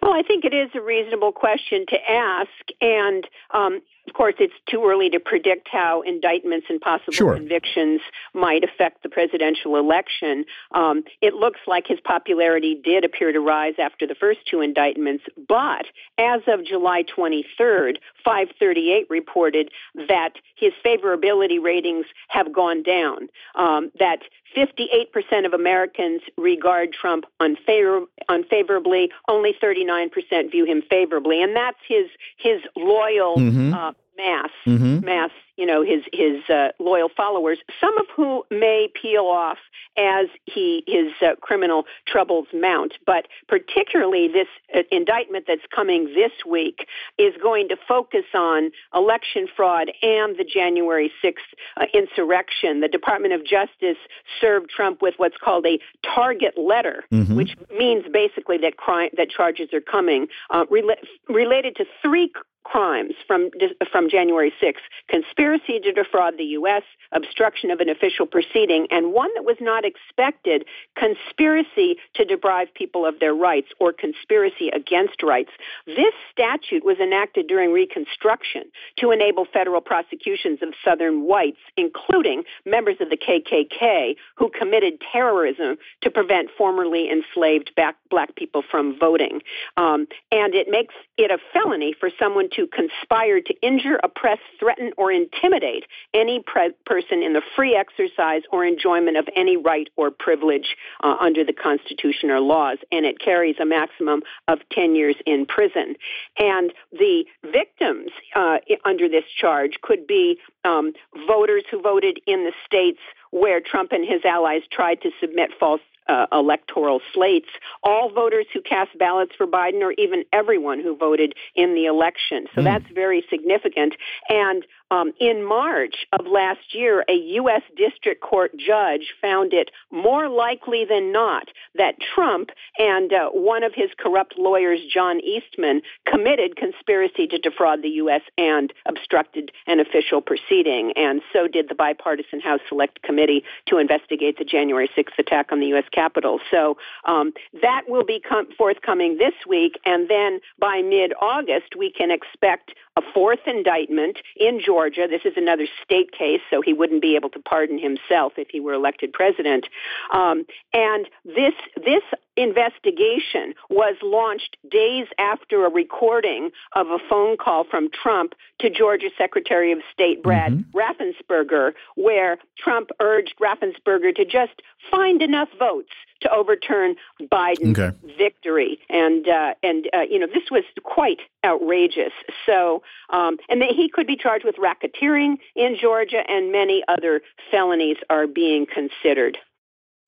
J: Well, I think it is a reasonable question to ask, and um, of course, it's too early to predict how indictments and possible
A: sure.
J: convictions might affect the presidential election. Um, it looks like his popularity did appear to rise after the first two indictments, but as of July 23rd, 538 reported that his favorability ratings have gone down, um, that 58% of Americans regard Trump unfavor- unfavorably. Only 39% view him favorably, and that's his his loyal mm-hmm. uh, mass mm-hmm. mass you know his his uh, loyal followers, some of whom may peel off as he his uh, criminal troubles mount. But particularly this uh, indictment that's coming this week is going to focus on election fraud and the January 6th uh, insurrection. The Department of Justice served Trump with what's called a target letter, mm-hmm. which means basically that crime that charges are coming uh, rela- related to three crimes from from January 6th: conspiracy to defraud the U.S., obstruction of an official proceeding, and one that was not expected: conspiracy to deprive people of their rights or conspiracy against rights. This statute was enacted during Reconstruction to enable federal prosecutions of Southern whites, including members of the KKK, who committed terrorism to prevent formerly enslaved black people from voting. Um, and it makes it a felony for someone to conspire to injure, oppress, threaten, or intimidate any pre- person in the free exercise or enjoyment of any right or privilege uh, under the Constitution or laws. And it carries a maximum of 10 years in prison. And the victims uh, under this charge could be um, voters who voted in the states where Trump and his allies tried to submit false uh, electoral slates, all voters who cast ballots for Biden or even everyone who voted in the election. So mm. that's very significant. And um, in March of last year, a U.S. District Court judge found it more likely than not that Trump and uh, one of his corrupt lawyers, John Eastman, committed conspiracy to defraud the U.S. and obstructed an official proceeding. And so did the bipartisan House Select Committee to investigate the January 6th attack on the U.S. Capitol. So um, that will be com- forthcoming this week. And then by mid August, we can expect a fourth indictment in Georgia. This is another state case, so he wouldn't be able to pardon himself if he were elected president. Um, and this this investigation was launched days after a recording of a phone call from Trump to Georgia Secretary of State Brad mm-hmm. Raffensperger, where Trump urged Raffensperger to just find enough votes to overturn Biden's okay. victory. And uh, and uh, you know this was quite outrageous. So um, and he could be charged with racketeering in Georgia, and many other felonies are being considered.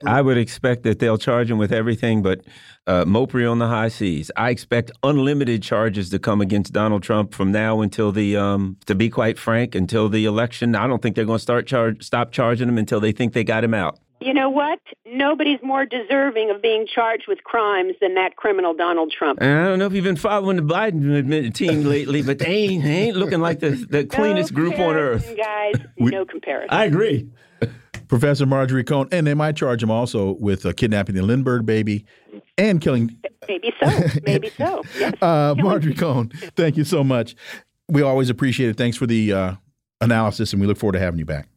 C: I would expect that they'll charge him with everything but uh, mopery on the high seas. I expect unlimited charges to come against Donald Trump from now until the, um, to be quite frank, until the election. I don't think they're going to start charge, stop charging him until they think they got him out.
J: You know what? Nobody's more deserving of being charged with crimes than that criminal Donald Trump.
C: And I don't know if you've been following the Biden team lately, but they ain't, they ain't looking like the, the cleanest
J: no
C: group on earth.
J: Guys, we, no comparison.
C: I agree.
A: Professor Marjorie Cohn, and they might charge him also with uh, kidnapping the Lindbergh baby and killing.
J: Maybe so. Maybe so. Yes.
A: Uh, Marjorie Cohn, thank you so much. We always appreciate it. Thanks for the uh, analysis, and we look forward to having you back.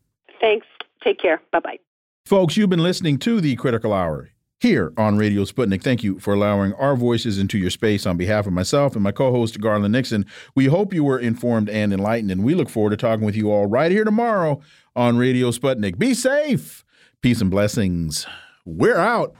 J: Thanks. Take care. Bye bye.
A: Folks, you've been listening to the Critical Hour here on Radio Sputnik. Thank you for allowing our voices into your space on behalf of myself and my co host, Garland Nixon. We hope you were informed and enlightened, and we look forward to talking with you all right here tomorrow on Radio Sputnik. Be safe. Peace and blessings. We're out.